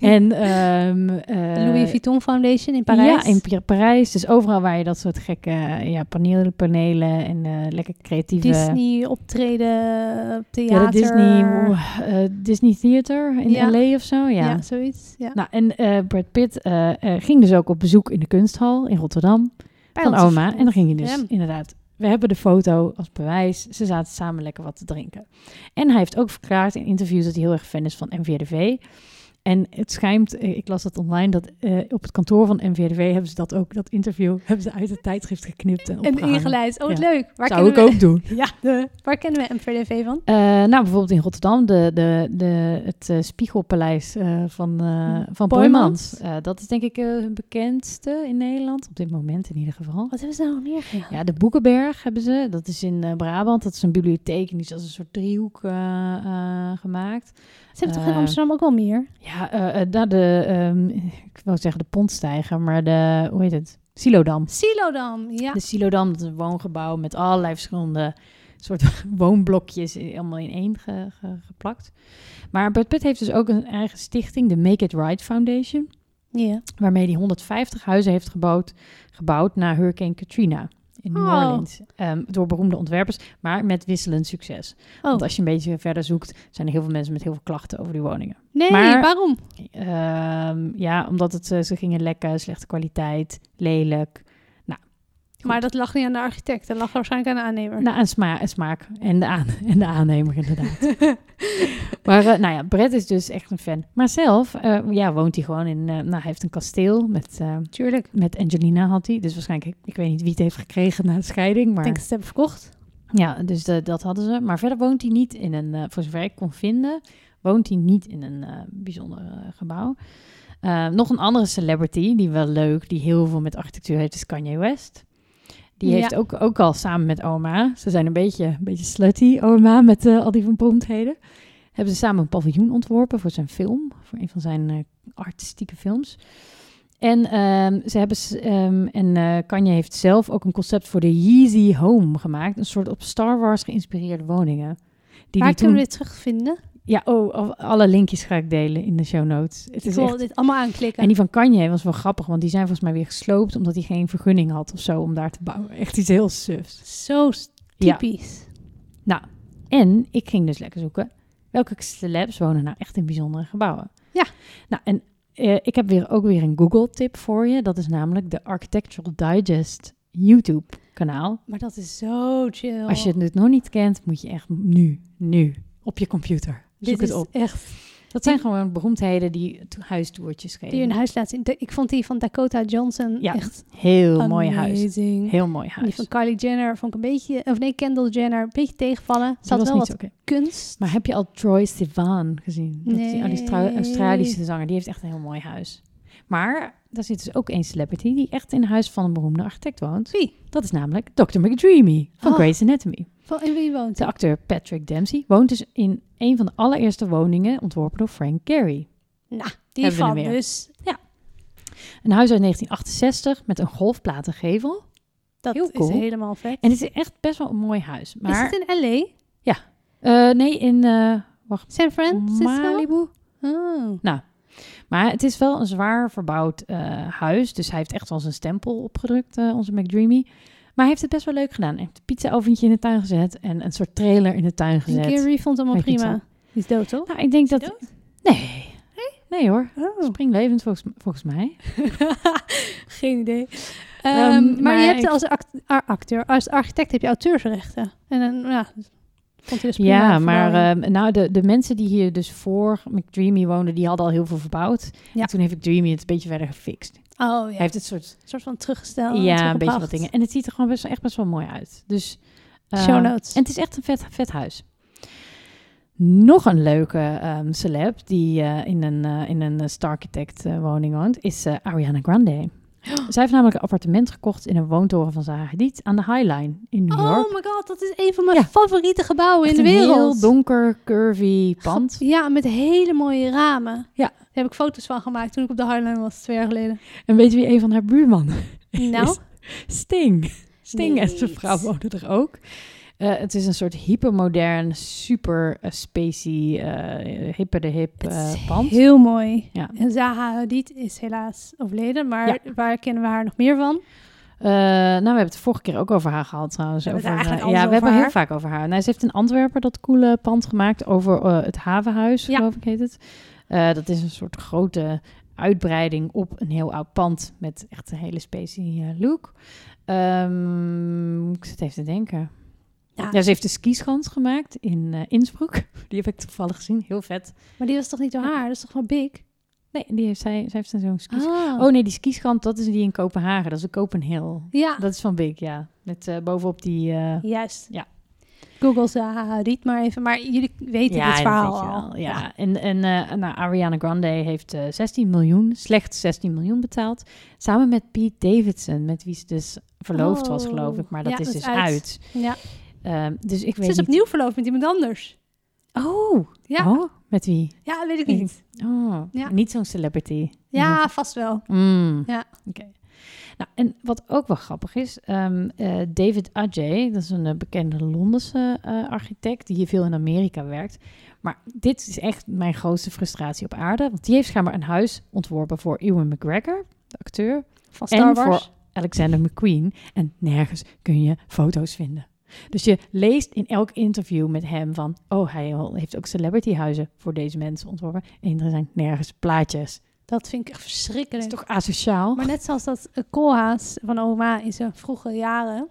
En eh, Louis Vuitton Foundation in Parijs. Ja, in Pa- Parijs. Dus overal waar je dat soort gekke ja, panelen, panelen en lekker creatieve... Disney optreden, theater. Ja, de Disney, Disney Theater in Ja. LA of zo. Ja, Ja. zoiets. Ja. Nou, en Brad Pitt ging dus ook op bezoek in de kunsthal in Rotterdam Bij van oma. En dan ging hij dus inderdaad... We hebben de foto als bewijs. Ze zaten samen lekker wat te drinken. En hij heeft ook verklaard in interviews dat hij heel erg fan is van NVDV. En het schijnt, eh, ik las dat online, dat eh, op het kantoor van NVDV hebben ze dat ook, dat interview, hebben ze uit het tijdschrift geknipt en En opgehangen. ingelijst. Oh, wat Ja. leuk. Waar Zou ik we... ook doen. Ja, de... waar kennen we MVDV van? Eh, nou, bijvoorbeeld in Rotterdam, de, de, de, het eh, Spiegelpaleis van, van. Eh, dat is denk ik hun bekendste in Nederland, op dit moment in ieder geval. Wat hebben ze nou nog meer gedaan? Ja, de Boekenberg hebben ze. Dat is in Brabant. Dat is een bibliotheek en die is als een soort driehoek eh, eh, gemaakt. Ze hebben toch in eh, Amsterdam ook wel meer? Ja, daar de, ehm, ik wou zeggen de pontstijger, maar de, hoe heet het? Silodam. Silodam, ja. De Silodam, dat is een woongebouw met allerlei verschillende soort woonblokjes allemaal in één ge- ge- geplakt. Maar Brad Pitt heeft dus ook een eigen stichting, de Make It Right Foundation, ja. waarmee hij 150 huizen heeft gebouwd, gebouwd na Hurricane Katrina in New Oh. Orleans. Ehm, door beroemde ontwerpers, maar met wisselend succes. Oh, Want als je een beetje verder zoekt, zijn er heel veel mensen met heel veel klachten over die woningen. nee, maar- waarom? Ehm, ja, omdat het, eh, ze gingen lekken, slechte kwaliteit, lelijk. Maar dat lag niet aan de architect, dat lag waarschijnlijk aan de aannemer. Nou, en, sma en smaak. En de, aan en de aannemer, inderdaad. maar eh, nou ja, Brett is dus echt een fan. Maar zelf eh, ja, woont hij gewoon in... eh, nou, hij heeft een kasteel met, Tuurlijk. met Angelina had hij. Dus waarschijnlijk, ik, ik weet niet wie het heeft gekregen na de scheiding. Ik Maar denk dat ze het hebben verkocht. ja, dus de- dat hadden ze. Maar verder woont hij niet in een... voor zover ik kon vinden, woont hij niet in een bijzonder gebouw. Nog een andere celebrity, die wel leuk, die heel veel met architectuur heeft, is Kanye West. Die Ja. heeft ook, ook al samen met oma, ze zijn een beetje, een beetje slutty, oma, met eh, al die beroemdheden. Hebben ze samen een paviljoen ontworpen voor zijn film, voor een van zijn eh, artistieke films. En ehm, ze hebben ehm, en eh, Kanye heeft zelf ook een concept voor de Yeezy Home gemaakt, een soort op Star Wars geïnspireerde woningen. Die Waar die kunnen toen, we dit terugvinden? Ja, oh, al- alle linkjes ga ik delen in de show notes. Het Ik is wil echt dit allemaal aanklikken. en die van Kanye was wel grappig, want die zijn volgens mij weer gesloopt omdat hij geen vergunning had of zo om daar te bouwen. Echt iets heel sufs. Zo Ja. typisch. Nou, en ik ging dus lekker zoeken welke celebs wonen nou echt in bijzondere gebouwen. Ja. Nou, en eh, ik heb weer ook weer een Google-tip voor je. Dat is namelijk de Architectural Digest YouTube-kanaal. Maar dat is zo chill. Als je het nog niet kent, moet je echt nu, nu op je computer. Zoek dit het is op. echt Dat zijn gewoon beroemdheden die to- huistoertjes geven. die een huis laat zien. Ik vond die van Dakota Johnson Ja, echt Heel mooi huis. Heel mooi Die huis. van Kylie Jenner vond ik een beetje, of nee, Kendall Jenner, een beetje tegenvallen. Ze had wel wat kunst. Maar heb je al Troy Sivan gezien? Dat is die Austra- Nee. Australische zanger. Die heeft echt een heel mooi huis. Maar daar zit dus ook een celebrity die echt in huis van een beroemde architect woont. Wie? Dat is namelijk Dr. McDreamy van Oh. Grey's Anatomy. Van, in wie woont De acteur Patrick Dempsey woont dus in een van de allereerste woningen ontworpen door Frank Gehry. Nou, die Hebben van dus. Een huis uit 1968 met een golfplaten gevel. Dat Heel is cool. helemaal vet. En het is echt best wel een mooi huis. Maar Is het in L.A.? eh, nee, in eh, San Francisco? Malibu. Oh. Maar het is wel een zwaar verbouwd eh, huis. Dus hij heeft echt wel zijn stempel opgedrukt, onze McDreamy. Maar hij heeft het best wel leuk gedaan. Hij heeft een pizza-oventje in de tuin gezet en een soort trailer in de tuin En gezet. Gary vond hem allemaal prima. Die is dood, toch? Nou, ik denk dat... Nee. Nee hoor. Oh. Springlevend volgens, volgens mij. Geen idee. Ehm, Ehm, maar, maar je hebt ik- als act- acteur, als architect heb je auteursrechten. En dan, ja, dus prima Ja, maar ehm, nou, de, de mensen die hier dus voor McDreamy woonden, die hadden al heel veel verbouwd. Ja. En toen heeft McDreamy het een beetje verder gefixt. Oh ja, Hij heeft het soort... een soort van teruggesteld. ja, een beetje wat dingen. En het ziet er gewoon best, echt best wel mooi uit. Dus... eh, Show notes. En het is echt een vet, vet huis. Nog een leuke ehm, celeb die eh, in een, eh, in een Starchitect eh, woning woont, is Ariana Grande. Zij heeft namelijk een appartement gekocht in een woontoren van Zaha Hadid aan de High Line in New York. Oh my god, dat is een van mijn Ja. favoriete gebouwen Echt in de een wereld. heel donker, curvy pand. Ja, met hele mooie ramen. Ja. Daar heb ik foto's van gemaakt toen ik op de Highline was, twee jaar geleden. En weet je wie een van haar buurmannen Nou, is? Sting. Sting en zijn vrouw wonen er ook. Eh, het is een soort hypermodern, super uh, spacey, uh, hippe de hip uh, pand. heel mooi. Ja. En Zaha Hadid is helaas overleden, maar Ja. waar kennen we haar nog meer van? Uh, nou, we hebben het de vorige keer ook over haar gehad trouwens. We over, ja, we over hebben heel vaak over haar. Nou, ze heeft in Antwerpen dat coole pand gemaakt over uh, het havenhuis, Ja. geloof ik heet het. Uh, dat is een soort grote uitbreiding op een heel oud pand met echt een hele specie uh, look. Um, ik zit even te denken. Ja. Ja, ze heeft de skischans gemaakt in uh, Innsbruck. Die heb ik toevallig gezien. Heel vet. Maar die was toch niet door haar? Dat is toch van Big? Nee, die heeft zij, zij heeft zo'n ski. Ah. Oh nee, die skischans, dat is die in Kopenhagen. Dat is de Copenhill. Ja, Dat is van Big, ja. Met uh, bovenop die... Uh, juist. Ja. Google Zaha Hadid maar even. Maar jullie weten ja, dit verhaal al. Ja, en, en uh, nou, Ariana Grande heeft uh, 16 miljoen, slechts 16 miljoen betaald. Samen met Pete Davidson, met wie ze dus verloofd was, Oh. geloof ik. Maar dat Ja, is dat dus uit. uit. Ja. Uh, dus ik Ze weet is niet... opnieuw verloofd met iemand anders. Oh, Ja, oh, met wie? ja weet ik niet. Oh, Ja. niet zo'n celebrity. Ja, vast wel. Mm. Ja. Oké. Nou, en wat ook wel grappig is, ehm, eh, David Ajay, dat is een eh, bekende Londense eh, architect die hier veel in Amerika werkt. Maar dit is echt mijn grootste frustratie op aarde, want die heeft schijnbaar een huis ontworpen voor Ewan McGregor, de acteur, Van Star en Wars. voor Alexander McQueen. En nergens kun je foto's vinden. Dus je leest in elk interview met hem van, oh, hij heeft ook celebrityhuizen voor deze mensen ontworpen. En er zijn nergens plaatjes. Dat vind ik echt Dat is verschrikkelijk. toch asociaal? Maar net zoals dat Koolhaas van oma in zijn vroege jaren...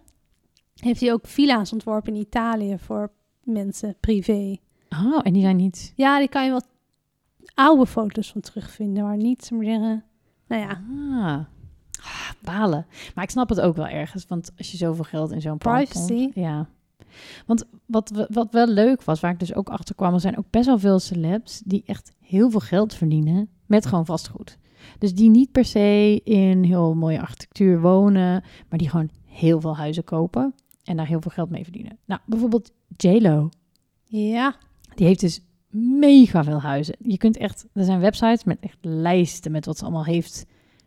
heeft hij ook villa's ontworpen in Italië voor mensen, privé. Oh, en die zijn niet... Ja, die kan je wat oude foto's van terugvinden, maar niet, we maar zeggen... Nou ja, Ah. Ah, balen. Maar ik snap het ook wel ergens, want als je zoveel geld in zo'n Privacy. Ja. Want wat, wat wel leuk was, waar ik dus ook achter kwam, er zijn ook best wel veel celebs die echt heel veel geld verdienen met gewoon vastgoed. Dus die niet per se in heel mooie architectuur wonen, maar die gewoon heel veel huizen kopen en daar heel veel geld mee verdienen. Nou, bijvoorbeeld JLo. ja. Die heeft dus mega veel huizen. Je kunt echt, er zijn websites met echt lijsten met wat ze allemaal heeft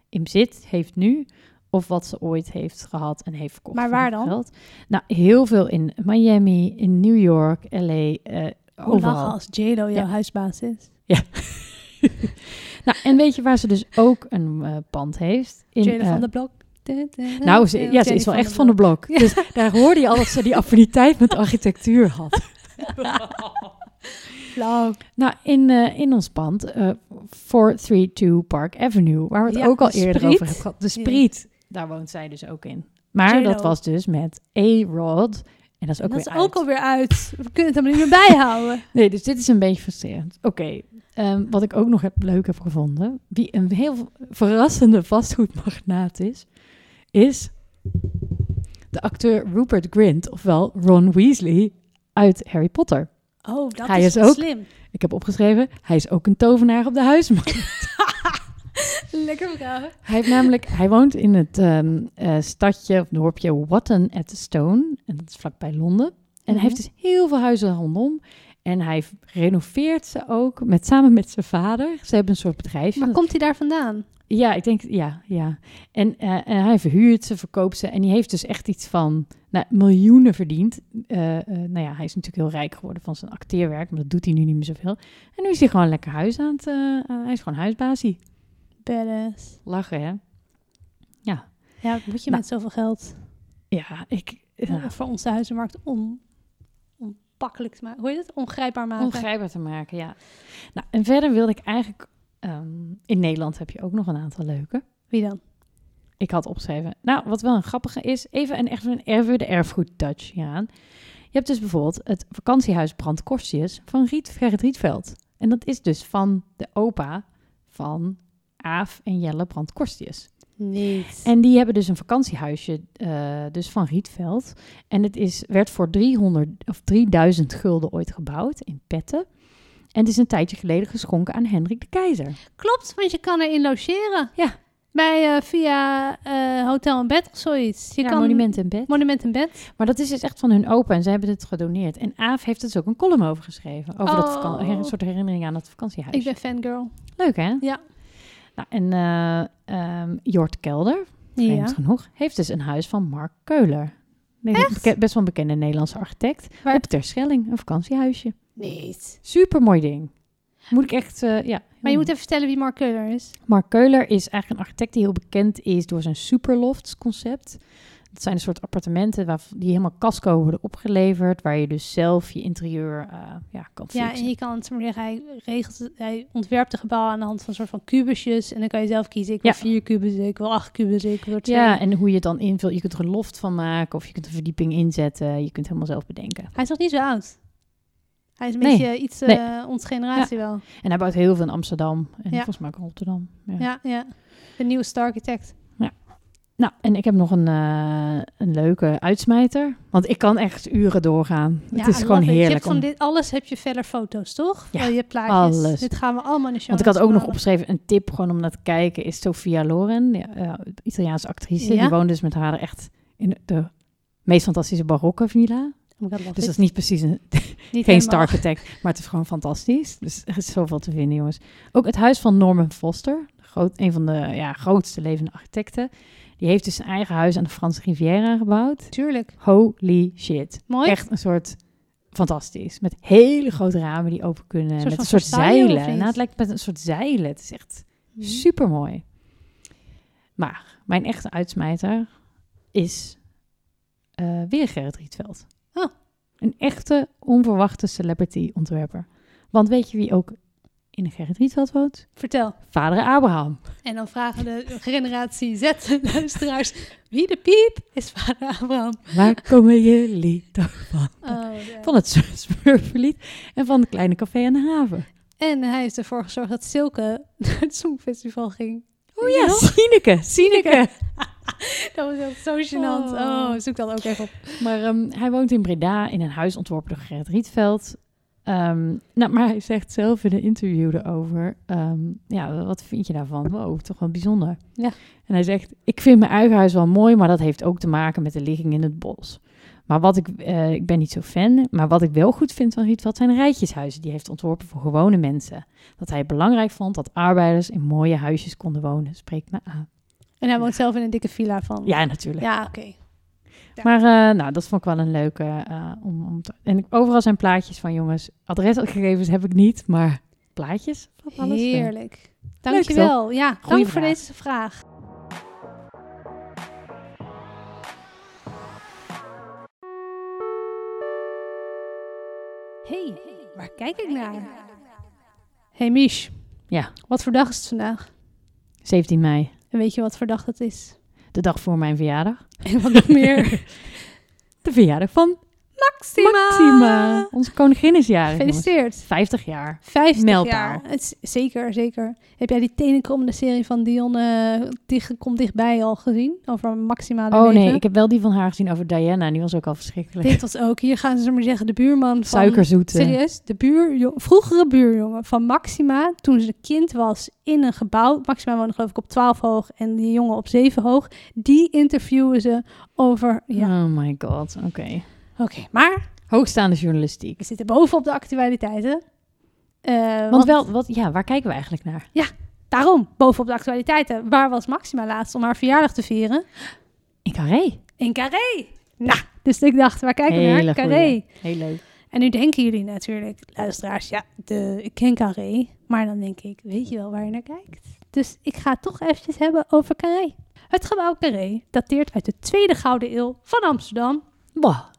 in bezit, heeft nu, of wat ze ooit heeft gehad en heeft verkocht. Maar waar dan? Geld. Nou, heel veel in Miami, in New York, LA, eh Hoe lachen overal. als JLo jouw Ja. huisbaas is. Nou, en weet je waar ze dus ook een eh, pand heeft? In, van de Blok. nou, ze, ja, ze is wel echt van de blok. Dus daar hoorde je al dat ze die affiniteit met architectuur had. Nou, in, eh, in ons pand, eh 432 Park Avenue, waar we het Ja, ook al de eerder Spriet. over hebben gehad. De Spriet, daar woont zij dus ook in. Maar dat was dus met A-Rod. En dat is ook dat weer is ook uit. alweer uit. We kunnen het helemaal niet meer bijhouden. Nee, dus dit is een beetje frustrerend. Oké, ehm, wat ik ook nog heb, leuk heb gevonden, wie een heel verrassende vastgoedmagnaat is, is de acteur Rupert Grint, ofwel Ron Weasley uit Harry Potter. Oh, dat Hij is, ook- slim. Ik heb opgeschreven, hij is ook een tovenaar op de huismarkt. Lekker vrouw. Hij heeft namelijk, hij woont in het ehm, eh, stadje of dorpje Watton at Stone. En dat is vlakbij Londen. En Mhm. hij heeft dus heel veel huizen rondom. En hij renoveert ze ook met, samen met zijn vader. Ze hebben een soort bedrijfje. Maar komt hij daar vandaan? Ja, ik denk, ja, ja. En, eh, en hij verhuurt ze, verkoopt ze. En die heeft dus echt iets van nou, miljoenen verdiend. Eh, eh, nou ja, hij is natuurlijk heel rijk geworden van zijn acteerwerk. Maar dat doet hij nu niet meer zoveel. En nu is hij gewoon lekker huis aan het... hij is gewoon huisbasie. Badass. Lachen, hè? Ja. Ja, moet je Nou. met zoveel geld? Ja, ik... ja, Voor onze huizenmarkt on, onpakkelijk te maken. Hoe heet het? Ongrijpbaar maken. ongrijpbaar te maken, ja. Nou, en verder wilde ik eigenlijk... ehm, in Nederland heb je ook nog een aantal leuke. Wie dan? Ik had opgeschreven. Nou, wat wel een grappige is, even een, echt een even de erfgoed touch hieraan. Je hebt dus bijvoorbeeld het vakantiehuis Brandkorstjes van Riet, Gerrit Rietveld. En dat is dus van de opa van Aaf en Jelle Brandkorstjes. Niet. En die hebben dus een vakantiehuisje, eh, dus van Rietveld. En het is, werd voor 300 of 3000 gulden ooit gebouwd in Petten. En het is een tijdje geleden geschonken aan Hendrik de Keizer. Klopt, want je kan erin logeren. Ja. Bij eh, via eh, Hotel en Bed of zoiets. Je ja, kan monument in bed. Monument en Bed. Maar dat is dus echt van hun opa en zij hebben het gedoneerd. En Aaf heeft dus ook een column over geschreven. Over dat Oh. een soort herinnering aan het vakantiehuis. Ik ben fangirl. Leuk hè? Ja. Nou, en eh ehm, Jort Kelder, vreemd Ja. genoeg, heeft dus een huis van Mark Keuler. Best wel een bekende Nederlandse architect. Waar- Op Terschelling, een vakantiehuisje. Niet. Super mooi ding. Moet ik echt, eh, ja. Maar je moet even vertellen wie Mark Keuler is. Mark Keuler is eigenlijk een architect die heel bekend is door zijn superlofts concept. Dat zijn een soort appartementen waar, die helemaal casco worden opgeleverd, waar je dus zelf je interieur eh, ja, kan Ja, fixen. en je kan het maar zeggen, hij, regelt, het- hij ontwerpt de gebouw aan de hand van een soort van kubusjes. En dan kan je zelf kiezen, ik wil Ja. vier kubussen, ik wil acht kubussen, ik wil twee. Ja, en hoe je het dan invult. Je kunt er een loft van maken of je kunt een verdieping inzetten. Je kunt het helemaal zelf bedenken. Hij is nog niet zo oud. Hij is een Nee. beetje iets, Nee. uh, onze generatie wel. En hij bouwt heel veel in Amsterdam en Ja. volgens mij ook in Rotterdam. Ja. Ja, ja. De nieuwe star architect. Nou, en ik heb nog een, eh, een leuke uitsmijter. Want ik kan echt uren doorgaan. Ja, het is gewoon it. Je hebt heerlijk. van dit alles heb je verder foto's, toch? Ja, je plaatjes. alles. Dit gaan we allemaal in de show Want ik had ook nog opgeschreven, een tip gewoon om naar te kijken, is Sofia Loren, ja, eh, Italiaanse actrice. Ja? Die woont dus met haar echt in de meest fantastische barokke villa. Oh god, Dus dat is niet precies een, Niet geen star architect, maar het is gewoon fantastisch. Dus er is zoveel te vinden, jongens. Ook het huis van Norman Foster, groot, een van de ja, grootste levende architecten. Die heeft dus zijn eigen huis aan de Franse Riviera gebouwd. Tuurlijk. Holy shit. Mooi. Echt een soort fantastisch. Met hele grote ramen die open kunnen. soort met een soort zeilen. Nou, het lijkt met een soort zeilen. Het is echt Mhm. super mooi. Maar mijn echte uitsmijter is eh, weer Gerrit Rietveld. Oh. Een echte onverwachte celebrity ontwerper. Want weet je wie ook in Gerrit Rietveld woont? Vertel. Vader Abraham. En dan vragen de generatie Z-luisteraars... Wie de piep is vader Abraham? Waar komen jullie toch van? Oh. Van het Smurfenlied en van de kleine café aan de haven. En hij heeft ervoor gezorgd dat Silke naar het Songfestival ging. Oh ja, Sineke. Sineke. Dat was echt zo gênant. Oh. Oh, zoek dat ook even op. Maar ehm, hij woont in Breda in een huis ontworpen door Gerrit Rietveld. Ehm, nou, maar hij zegt zelf in een interview erover, ehm, ja, wat vind je daarvan? Wow, toch wel bijzonder. Ja. En hij zegt, ik vind mijn eigen huis wel mooi, maar dat heeft ook te maken met de ligging in het bos. Maar wat ik, eh, ik ben niet zo fan, maar wat ik wel goed vind van Rietveld zijn rijtjeshuizen. Die heeft ontworpen voor gewone mensen. Dat hij belangrijk vond dat arbeiders in mooie huisjes konden wonen. Spreekt me aan. En hij woont zelf in een dikke villa van... Ja, natuurlijk. Ja, oké. Ja. Maar eh, nou, dat vond ik wel een leuke. eh, om, om te- en overal zijn plaatjes van jongens. Adresgegevens heb ik niet, maar plaatjes van alles. wel. Heerlijk. Dankjewel. Ja, dank Goeie voor deze vraag. Hey, waar kijk ik naar? Hey Mich, Ja, wat voor dag is het vandaag? 17 mei. En weet je wat voor dag het is? De dag voor mijn verjaardag. En wat nog meer? De verjaardag van Maxima! Maxima. Onze koningin is jarig. Gefeliciteerd. 50 jaar. 50 Mijlpaal. jaar. Het zeker, zeker. Heb jij die tenenkrommende serie van Dion eh, dicht, Komt Dichtbij al gezien? Over Maxima de Oh leven? nee, ik heb wel die van haar gezien over Diana. Die was ook al verschrikkelijk. Dit was ook, hier gaan ze maar zeggen, de buurman van... Suikerzoete. Serieus, de buur, vroegere buurjongen van Maxima, toen ze kind was in een gebouw. Maxima woonde geloof ik op 12 hoog en die jongen op 7 hoog. Die interviewen ze over, ja, Oh my god, oké. Oké. Maar Hoogstaande journalistiek. we zitten bovenop de actualiteiten. Eh, Want wel, wat, ja, waar kijken we eigenlijk naar? Daarom, bovenop de actualiteiten. Waar was Maxima laatst om haar verjaardag te vieren? In Carré. In Carré. Nou, dus ik dacht, waar kijken we naar? Carré. goeie. Heel leuk. En nu denken jullie natuurlijk, luisteraars, ja, de, ik ken Carré. Maar dan denk ik, weet je wel waar je naar kijkt? Dus ik ga het toch eventjes hebben over Carré. Het gebouw Carré dateert uit de tweede gouden eeuw van Amsterdam.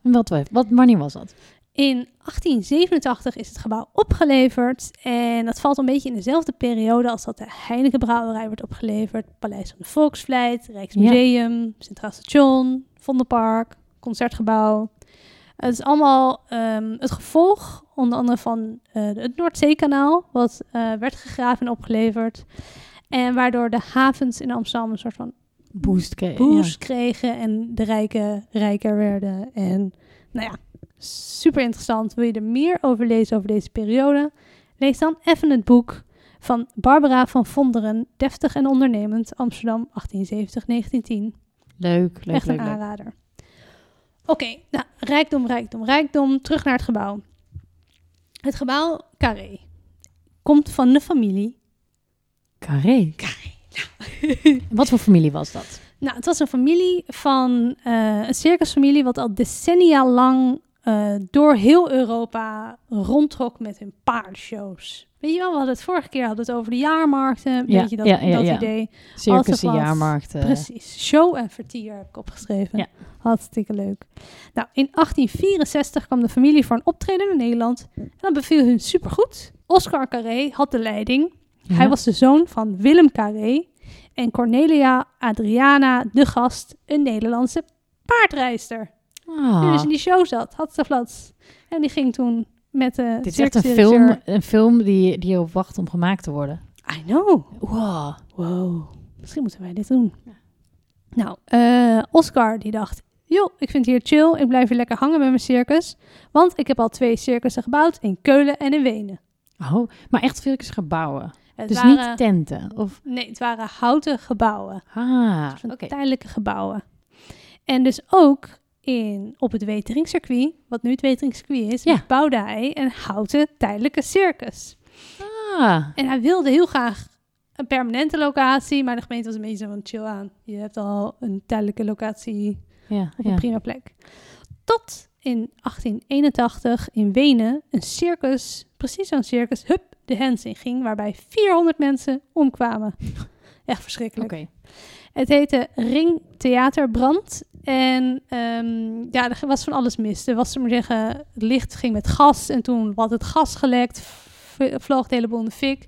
En wat, wat, wanneer was dat? In 1887 is het gebouw opgeleverd. En dat valt een beetje in dezelfde periode als dat de Heineken Brouwerij wordt opgeleverd. Paleis van de Volksvlijt, Rijksmuseum, Centraal Station, Vondelpark, Concertgebouw. Het is allemaal ehm, het gevolg, onder andere van eh, het Noordzeekanaal, wat eh, werd gegraven en opgeleverd. En waardoor de havens in Amsterdam een soort van Boost. kregen en de rijken rijker werden. En nou ja, super interessant. Wil je er meer over lezen over deze periode? Lees dan even het boek van Barbara van Vonderen, Deftig en Ondernemend, Amsterdam 1870-1910. Leuk, leuk, Echt leuk, een leuk. aanrader. Oké, nou, rijkdom, rijkdom, rijkdom. Terug naar het gebouw. Het gebouw Carré komt van de familie. Carré. Carré. Wat voor familie was dat? Nou, het was een familie van eh, een circusfamilie wat al decennia lang eh, door heel Europa rondtrok met hun paardenshows. Weet je wel, we hadden het vorige keer hadden het over de jaarmarkten. Ja, Weet je dat, ja, ja, dat idee? Circussen, wat. jaarmarkten. Precies. Show en vertier heb ik opgeschreven. Hartstikke leuk. Nou, in 1864 kwam de familie voor een optreden in Nederland. En dat beviel hun supergoed. Oscar Carré had de leiding. Ja. Hij was de zoon van Willem Carré en Cornelia Adriana de Gast, een Nederlandse paardrijster. Die Ah, dus in die show zat, had ze flats. En die ging toen met de dit is echt een film, een film die, die erop wacht om gemaakt te worden. I know. Wow. Wow. Misschien moeten wij dit doen. Nou, eh, Oscar die dacht, joh, ik vind het hier chill. Ik blijf hier lekker hangen met mijn circus. Want ik heb al twee circussen gebouwd in Keulen en in Wenen. Oh, maar echt circusgebouwen. Het Dus waren, niet tenten. Of, Nee, het waren houten gebouwen. ah, tijdelijke gebouwen. En dus ook in, op het Weteringcircuit, wat nu het Weteringcircuit is, Ja. bouwde hij een houten tijdelijke circus. Ah, En hij wilde heel graag een permanente locatie, maar de gemeente was een beetje zo van chill aan. Je hebt al een tijdelijke locatie ja, op ja. een prima plek. Tot in 1881 in Wenen een circus, precies zo'n circus, hup, de hens in ging, waarbij 400 mensen omkwamen. Echt verschrikkelijk. Oké. Het heette Ring Theaterbrand. En ehm, ja, er was van alles mis. Er was, we maar zeggen, het licht ging met gas. En toen had het gas gelekt, vloog het hele in de fik.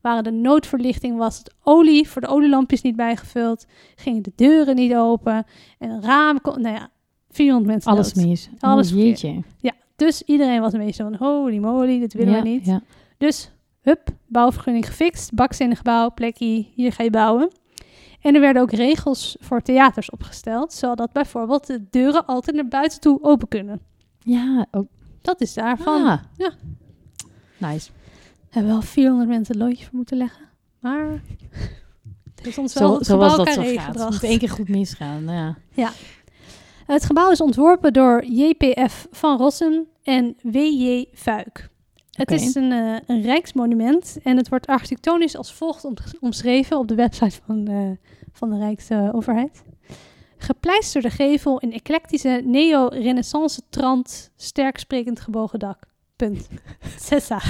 Waren de noodverlichting, was het olie voor de olielampjes niet bijgevuld. Gingen de deuren niet open. En een raam, kon, nou ja, 400 mensen Alles dood. mis. Alles oh, jeetje. Ja, dus iedereen was een beetje van, holy moly, dit willen ja, we niet. Ja. Dus, hup, bouwvergunning gefixt, bakstenen gebouw, plekje, hier ga je bouwen. En er werden ook regels voor theaters opgesteld, zodat bijvoorbeeld de deuren altijd naar buiten toe open kunnen. Ja, ook. Dat is daarvan. Ah. Ja. Nice. Hebben wel 400 mensen een loodje voor moeten leggen, maar het heeft ons wel Zo, het zo was dat zo gaat. Het moet één keer goed misgaan. Ja. Het gebouw is ontworpen door JPF van Rossen en WJ Fuik. Het is een, eh, een rijksmonument en het wordt architectonisch als volgt om- omschreven op de website van, eh, van de Rijksoverheid. Gepleisterde gevel in eclectische neo-renaissance trant, sterk sprekend gebogen dak. Punt. Sessa.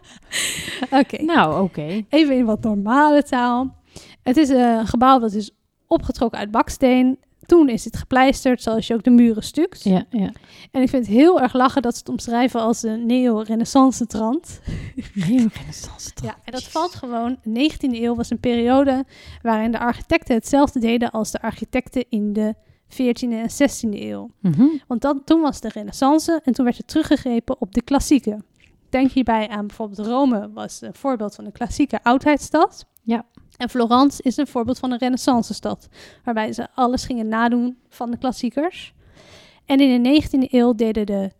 Oké. Nou, oké. Even in wat normale taal. Het is een gebouw dat is opgetrokken uit baksteen. Toen is het gepleisterd, zoals je ook de muren stukt. Ja, ja. En ik vind het heel erg lachen dat ze het omschrijven als een neo-renaissance trant. Neo-renaissance Ja, en dat valt gewoon. De 19e eeuw was een periode waarin de architecten hetzelfde deden als de architecten in de 14e en 16e eeuw. Mhm. Want dan, toen was de renaissance en toen werd er teruggegrepen op de klassieken. Denk hierbij aan bijvoorbeeld Rome was een voorbeeld van een klassieke oudheidsstad. Ja. En Florence is een voorbeeld van een renaissance stad. Waarbij ze alles gingen nadoen van de klassiekers. En in de 19e eeuw deden de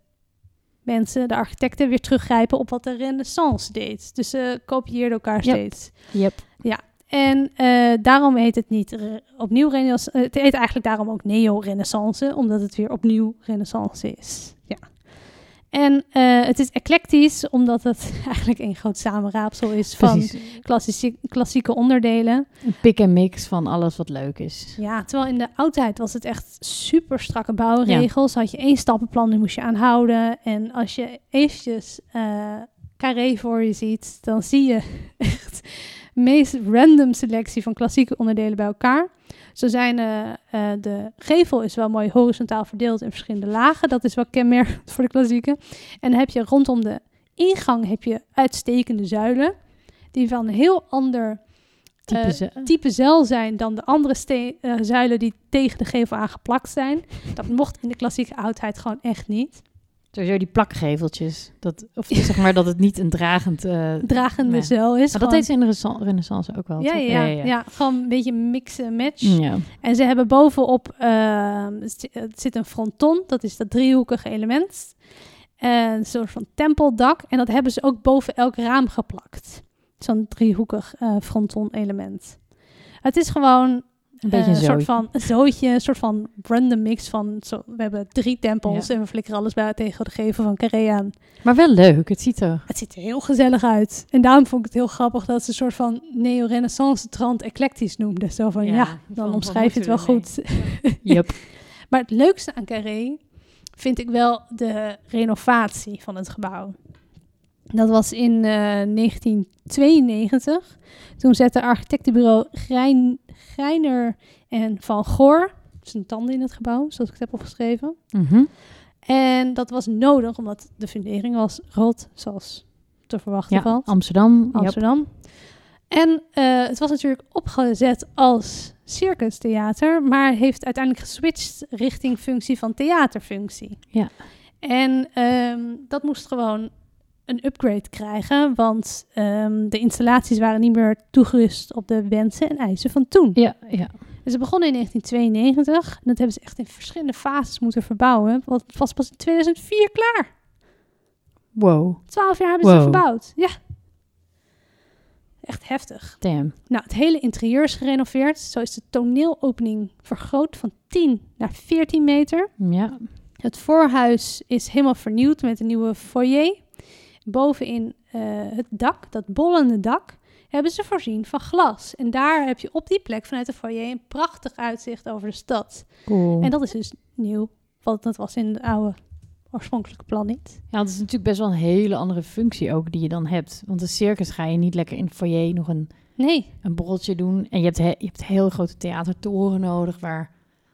mensen, de architecten, weer teruggrijpen op wat de renaissance deed. Dus ze kopieerden elkaar Ja. steeds. Yep. En eh, daarom heet het niet opnieuw renaissance. Het heet eigenlijk daarom ook neo-renaissance, omdat het weer opnieuw renaissance is. En eh, het is eclectisch, omdat het eigenlijk een groot samenraapsel is van klassieke, klassieke onderdelen. Een pick en mix van alles wat leuk is. Ja, terwijl in de oudheid was het echt super strakke bouwregels. Had je één stappenplan, die moest je aanhouden. En als je eventjes eh carré voor je ziet, dan zie je echt meest random selectie van klassieke onderdelen bij elkaar. Zo zijn eh, eh, de gevel is wel mooi horizontaal verdeeld in verschillende lagen. Dat is wel kenmerkend voor de klassieke. En dan heb je rondom de ingang heb je uitstekende zuilen. Die van een heel ander Type Eh, ze- type zeil zijn dan de andere eh, zuilen die tegen de gevel aangeplakt zijn. Dat mocht in de klassieke oudheid gewoon echt niet. Sowieso die plakgeveltjes. Dat, of zeg maar dat het niet een dragend... eh, Dragende nee. zeil is Maar dat gewoon- deed ze in de renaissance- ook wel, ja, ja, ja, ja. gewoon een beetje mix en match. Ja. En ze hebben bovenop, ehm, het zit een fronton, dat is dat driehoekige element. En een soort van tempeldak. En dat hebben ze ook boven elk raam geplakt. Zo'n driehoekig eh fronton element. Het is gewoon Een beetje Eh, een soort van een zootje, een soort van random mix van zo, we hebben drie tempels Ja. en we flikkeren alles bij tegen de gevel van Carré aan. Maar wel leuk. Het ziet er... Het ziet er heel gezellig uit. En daarom vond ik het heel grappig dat ze een soort van neo-renaissance trant eclectisch noemden. Zo van ja, dan omschrijf je het wel goed. Yep. Maar het leukste aan Carré vind ik wel de renovatie van het gebouw. Dat was in eh, 1992. Toen zette architectenbureau Grein, Greiner en Van Goor zijn tanden in het gebouw, zoals ik het heb opgeschreven. Mhm. En dat was nodig, omdat de fundering was rot, zoals te verwachten Ja, valt. Amsterdam. Yep. Amsterdam. En eh, het was natuurlijk opgezet als circustheater, maar heeft uiteindelijk geswitcht richting functie van theaterfunctie. Ja. En ehm, dat moest gewoon een upgrade krijgen, want ehm, de installaties waren niet meer toegerust op de wensen en eisen van toen. Ja, ja. Dus ze begonnen in 1992 en dat hebben ze echt in verschillende fases moeten verbouwen, want het was pas in 2004 klaar. Wow. Twaalf jaar hebben ze verbouwd. Ja. Echt heftig. Damn. Nou, het hele interieur is gerenoveerd. Zo is de toneelopening vergroot van 10 naar 14 meter. Ja. Het voorhuis is helemaal vernieuwd met een nieuwe foyer. Bovenin eh, het dak, dat bollende dak, hebben ze voorzien van glas. En daar heb je op die plek vanuit de foyer een prachtig uitzicht over de stad. Cool. En dat is dus nieuw, want dat was in het oude oorspronkelijke plan niet. Ja, dat is natuurlijk best wel een hele andere functie ook die je dan hebt. Want een circus ga je niet lekker in het foyer nog een, Nee, een borreltje doen. En je hebt, he- je hebt heel grote theatertoren nodig waar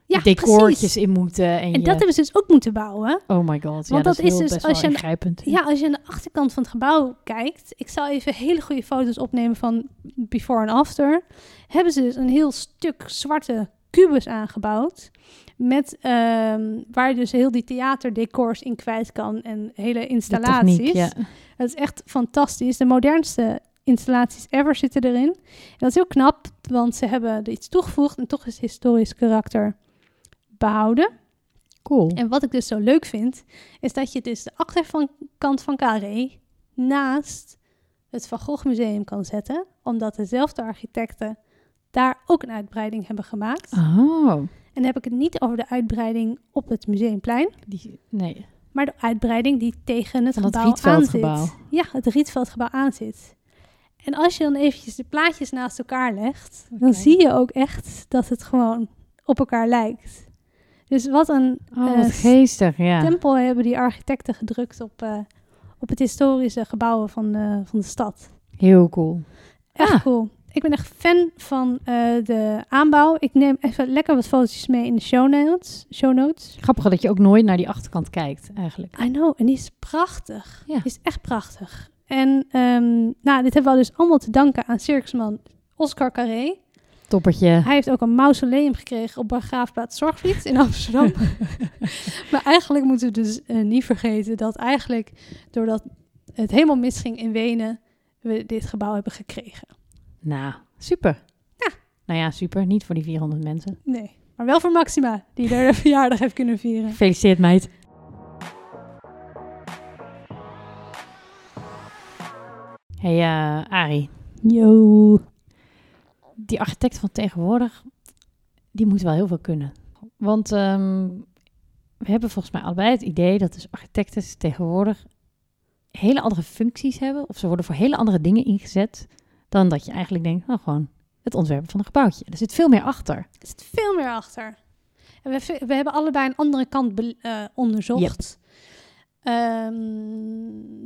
ja, decoortjes precies. in moeten. En, En je- dat hebben ze dus ook moeten bouwen. Oh my god. ja, Want dat, dat is, dus als je aan. Ja, als je aan de achterkant van het gebouw kijkt, ik zal even hele goede foto's opnemen van before en after, hebben ze dus een heel stuk zwarte kubus aangebouwd. Met, ehm, waar je dus heel die theaterdecors in kwijt kan en hele installaties. techniek, ja. Dat is echt fantastisch. De modernste installaties ever zitten erin. En dat is heel knap, want ze hebben er iets toegevoegd en toch is het historisch karakter behouden. Cool. En wat ik dus zo leuk vind, is dat je dus de achterkant van Carré naast het Van Gogh Museum kan zetten, omdat dezelfde architecten daar ook een uitbreiding hebben gemaakt. Oh. En dan heb ik het niet over de uitbreiding op het Museumplein, Die, nee. maar de uitbreiding die tegen het gebouw Rietveldgebouw. aanzit. Ja, het Rietveldgebouw aanzit. En als je dan eventjes de plaatjes naast elkaar legt, dan zie je ook echt dat het gewoon op elkaar lijkt. Dus wat een Oh, Eh, geestig, ja. tempel hebben die architecten gedrukt op, eh, op het historische gebouwen van, de van de stad. Heel cool. Echt Ah. cool. Ik ben echt fan van eh, de aanbouw. Ik neem even lekker wat foto's mee in de show notes. Show notes. Grappig dat je ook nooit naar die achterkant kijkt, eigenlijk. I know, en die is prachtig. Ja. Die is echt prachtig. En ehm, nou, dit hebben we dus allemaal te danken aan circusman Oscar Carré. Toppertje. Hij heeft ook een mausoleum gekregen op begraafplaats Zorgvliet in Amsterdam. maar eigenlijk moeten we dus eh, niet vergeten dat eigenlijk doordat het helemaal misging in Wenen, we dit gebouw hebben gekregen. Nou, super. Ja. Nou ja, super. Niet voor die 400 mensen. Nee, maar wel voor Maxima, die er de verjaardag heeft kunnen vieren. Gefeliciteerd, meid. Hey, eh Arie. Yo. Die architect van tegenwoordig, die moet wel heel veel kunnen. Want ehm, we hebben volgens mij allebei het idee dat dus architecten tegenwoordig hele andere functies hebben. Of ze worden voor hele andere dingen ingezet dan dat je eigenlijk denkt, nou gewoon het ontwerpen van een gebouwtje. Er zit veel meer achter. Er zit veel meer achter. En we, we hebben allebei een andere kant be- eh, onderzocht. Ehm,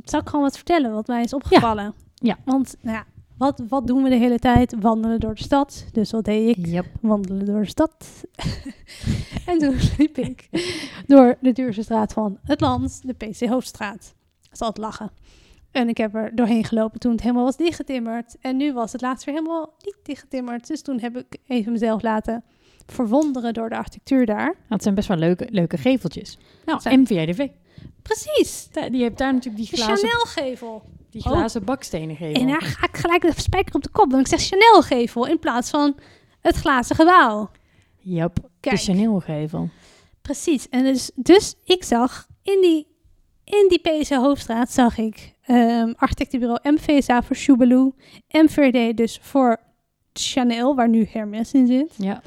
zal ik gewoon wat vertellen wat mij is opgevallen? Ja. Want, nou ja, wat, wat doen we de hele tijd? Wandelen door de stad. Dus wat deed ik? Yep. Wandelen door de stad. en toen liep ik door de duurste straat van het land, de PC Hoofdstraat. Dat is altijd lachen. En ik heb er doorheen gelopen toen het helemaal was dichtgetimmerd. En nu was het laatst weer helemaal niet dichtgetimmerd. Dus toen heb ik even mezelf laten verwonderen door de architectuur daar. Het zijn best wel leuke, leuke geveltjes. Nou, Zijn- MVIDV. Precies, Die heeft daar natuurlijk die glazen, Chanel-gevel. die Oh. glazen bakstenen gevel. En daar ga ik gelijk de spijker op de kop. Want ik zeg Chanel-gevel in plaats van het glazen gebouw. Yep, de Kijk. Chanel gevel. Precies. En dus, dus ik zag in die, in die PC Hoofdstraat zag ik ehm architectenbureau MVSA voor Shubaloo. MVD dus voor Chanel, waar nu Hermes in zit. Ja,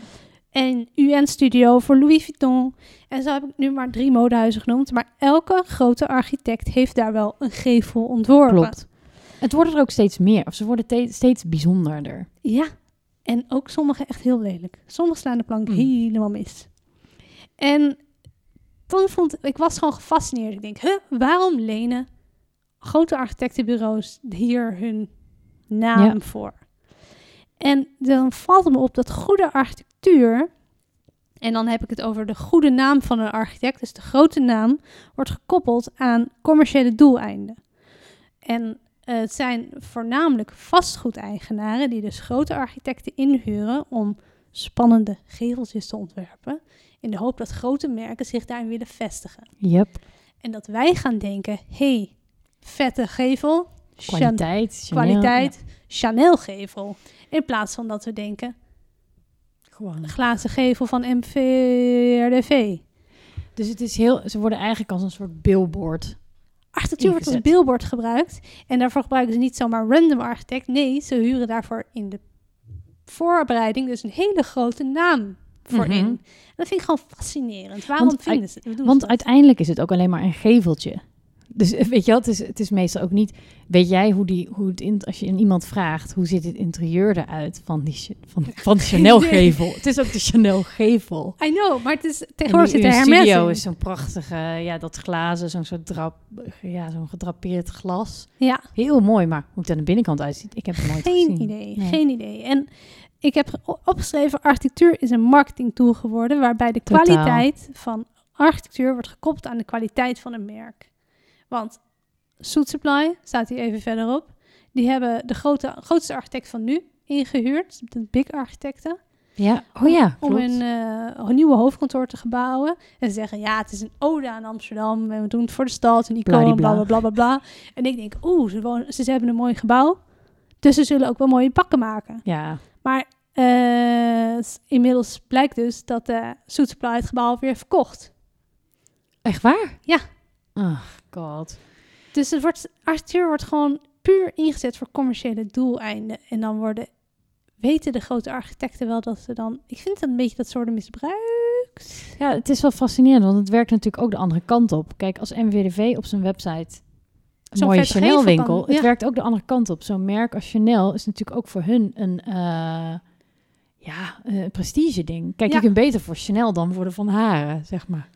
En UN Studio voor Louis Vuitton. En zo heb ik nu maar drie modehuizen genoemd. Maar elke grote architect heeft daar wel een gevel ontworpen. klopt. Het worden er ook steeds meer. Of ze worden te- steeds bijzonderder. Ja, en ook sommige echt heel lelijk. Sommige slaan de plank Mm. helemaal mis. En toen vond ik was gewoon gefascineerd. Ik denk, huh, waarom lenen grote architectenbureaus hier hun naam Ja. voor? En dan valt het me op dat goede architectuur, en dan heb ik het over de goede naam van een architect, dus de grote naam, wordt gekoppeld aan commerciële doeleinden. En eh, het zijn voornamelijk vastgoedeigenaren die dus grote architecten inhuren om spannende geveltjes te ontwerpen. In de hoop dat grote merken zich daarin willen vestigen. Yep. En dat wij gaan denken, hey, vette gevel, Chan- Kwaliteit. Chanel, kwaliteit, Chanel gevel. In plaats van dat we denken, gewoon. glazen gevel van MVRDV. Dus het is heel, ze worden eigenlijk als een soort billboard Architectuur wordt als billboard gebruikt. En daarvoor gebruiken ze niet zomaar random architect. Nee, ze huren daarvoor in de voorbereiding dus een hele grote naam voor Mhm. in. Dat vind ik gewoon fascinerend. Waarom Want vinden ze Want uiteindelijk is het ook alleen maar een geveltje. Dus weet je wel, het is, het is meestal ook niet... Weet jij hoe, die, hoe het in, als je iemand vraagt... hoe ziet het interieur eruit van, die, van, van de Chanel-gevel? Het is ook de Chanel-gevel. I know, maar het is En tegenwoordig zit er Hermes studio is zo'n prachtige, ja, dat glazen, zo'n soort drap, ja, zo'n gedrapeerd glas. Ja, Heel mooi, maar hoe het aan de binnenkant uitziet, ik heb het nooit geen gezien. idee, Nee. geen idee. En ik heb ge- opgeschreven, architectuur is een marketingtool geworden... waarbij de Totaal. kwaliteit van architectuur wordt gekoppeld aan de kwaliteit van een merk. Want Soet Supply, staat hier even verderop... die hebben de grote, grootste architect van nu ingehuurd, de big architecten... Ja, oh ja, om een, eh, een nieuwe hoofdkantoor te gebouwen. En ze zeggen, ja, het is een ode aan Amsterdam. En we doen het voor de stad, een icoon, bla bla bla bla bla. En ik denk, oeh, ze, wonen- ze hebben een mooi gebouw. Dus ze zullen ook wel mooie pakken maken. Ja, Maar eh, inmiddels blijkt dus dat de Soet Supply het gebouw weer verkocht. echt waar? Ja. Oh god. Dus het wordt, architectuur wordt gewoon puur ingezet voor commerciële doeleinden. En dan worden, weten de grote architecten wel dat ze dan... Ik vind het een beetje dat ze worden misbruikt. Ja, het is wel fascinerend, want het werkt natuurlijk ook de andere kant op. Kijk, als MWDV op zijn website Zo'n mooie Chanel-winkel, het ja. werkt ook de andere kant op. Zo'n merk als Chanel is natuurlijk ook voor hun een eh, ja, een prestige-ding. Kijk, Ja. je kunt beter voor Chanel dan voor de Van Haren, zeg maar,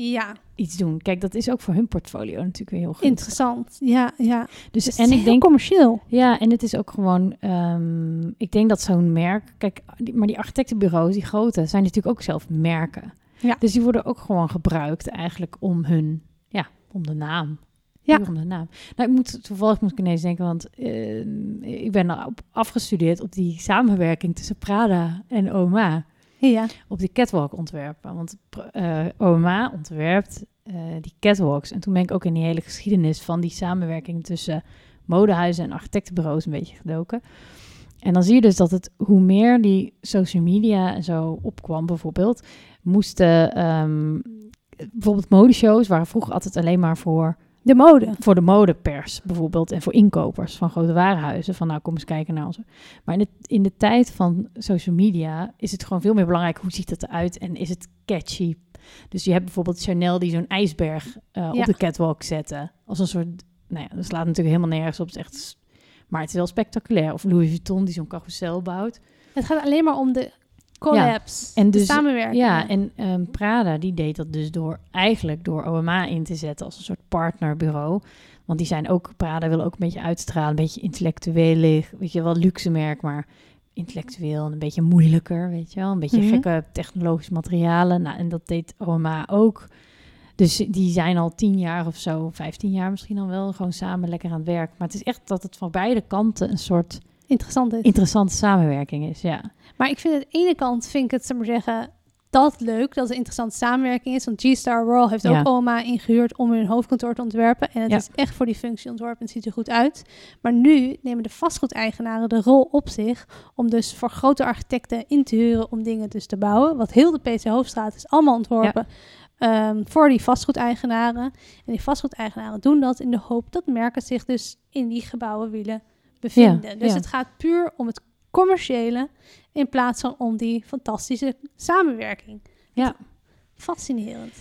Ja, iets doen. Kijk, dat is ook voor hun portfolio natuurlijk weer heel goed. interessant. Ja, ja. Dus, Dus en ik denk, commercieel. ja, en het is ook gewoon, ehm, ik denk dat zo'n merk, kijk, die- maar die architectenbureaus, die grote, zijn natuurlijk ook zelf merken. Ja. Dus die worden ook gewoon gebruikt eigenlijk om hun, ja, om de naam. Ja. Om de naam. Nou, ik moet, toevallig moet ik ineens denken, want eh, ik ben erop afgestudeerd op die samenwerking tussen Prada en OMA. Ja, Op die catwalk ontwerpen. Want eh, OMA ontwerpt eh, die catwalks. En toen ben ik ook in die hele geschiedenis van die samenwerking tussen modehuizen en architectenbureaus een beetje gedoken. En dan zie je dus dat het, hoe meer die social media en zo opkwam bijvoorbeeld, moesten ehm, bijvoorbeeld modeshows waren vroeger altijd alleen maar voor de mode. voor de modepers bijvoorbeeld en voor inkopers van grote warenhuizen. Van nou, kom eens kijken naar onze. Maar in de, in de tijd van social media is het gewoon veel meer belangrijk hoe ziet het eruit en is het catchy. Dus je hebt bijvoorbeeld Chanel die zo'n ijsberg eh, Ja. op de catwalk zetten. Als een soort, nou ja, dat slaat natuurlijk helemaal nergens op. Het is echt, maar het is wel spectaculair. Of Louis Vuitton die zo'n carousel bouwt. Het gaat alleen maar om de collabs, en dus- samenwerking. Ja, en ehm, Prada die deed dat dus door eigenlijk door OMA in te zetten als een soort partnerbureau. Want die zijn ook, Prada wil ook een beetje uitstralen, een beetje intellectueel, weet je wel, luxe merk, maar intellectueel en een beetje moeilijker, weet je wel. Een beetje Mhm. gekke technologische materialen. Nou, en dat deed OMA ook. Dus die zijn al tien jaar of zo, vijftien jaar misschien al wel, gewoon samen lekker aan het werk. Maar het is echt dat het van beide kanten een soort Interessant is. interessante samenwerking is, ja. Maar ik vind aan de ene kant, vind ik het, zeg maar zeggen, dat leuk, dat het een interessante samenwerking is. Want G-Star Royal heeft Ja. ook OMA ingehuurd om hun hoofdkantoor te ontwerpen. En het Ja. is echt voor die functie ontworpen en het ziet er goed uit. Maar nu nemen de vastgoedeigenaren de rol op zich om dus voor grote architecten in te huren om dingen dus te bouwen. Wat heel de PC Hoofdstraat is allemaal ontworpen ehm, voor die vastgoedeigenaren. En die vastgoedeigenaren doen dat in de hoop dat merken zich dus in die gebouwen willen bevinden. Ja, dus ja. het gaat puur om het commerciële in plaats van om die fantastische samenwerking. Ja. Fascinerend.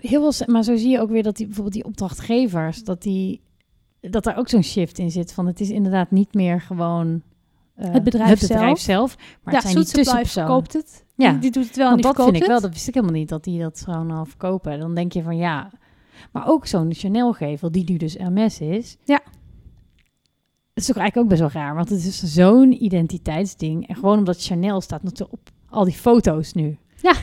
Heel veel, maar zo zie je ook weer dat die, bijvoorbeeld die opdrachtgevers, dat, die, dat daar ook zo'n shift in zit. Van het is inderdaad niet meer gewoon eh, Het bedrijf het bedrijf zelf. zelf, maar ja, het zijn die tussenpersonen. verkoopt het. Ja. Die, die doet het wel en Want die dat vind ik wel, dat wist ik helemaal niet, dat die dat gewoon al verkopen. Dan denk je van ja, maar ook zo'n Chanel-gevel, die nu dus Hermes is. Ja. Dat is toch eigenlijk ook best wel raar, want het is zo'n identiteitsding. En gewoon omdat Chanel staat natuurlijk op al die foto's nu. Ja.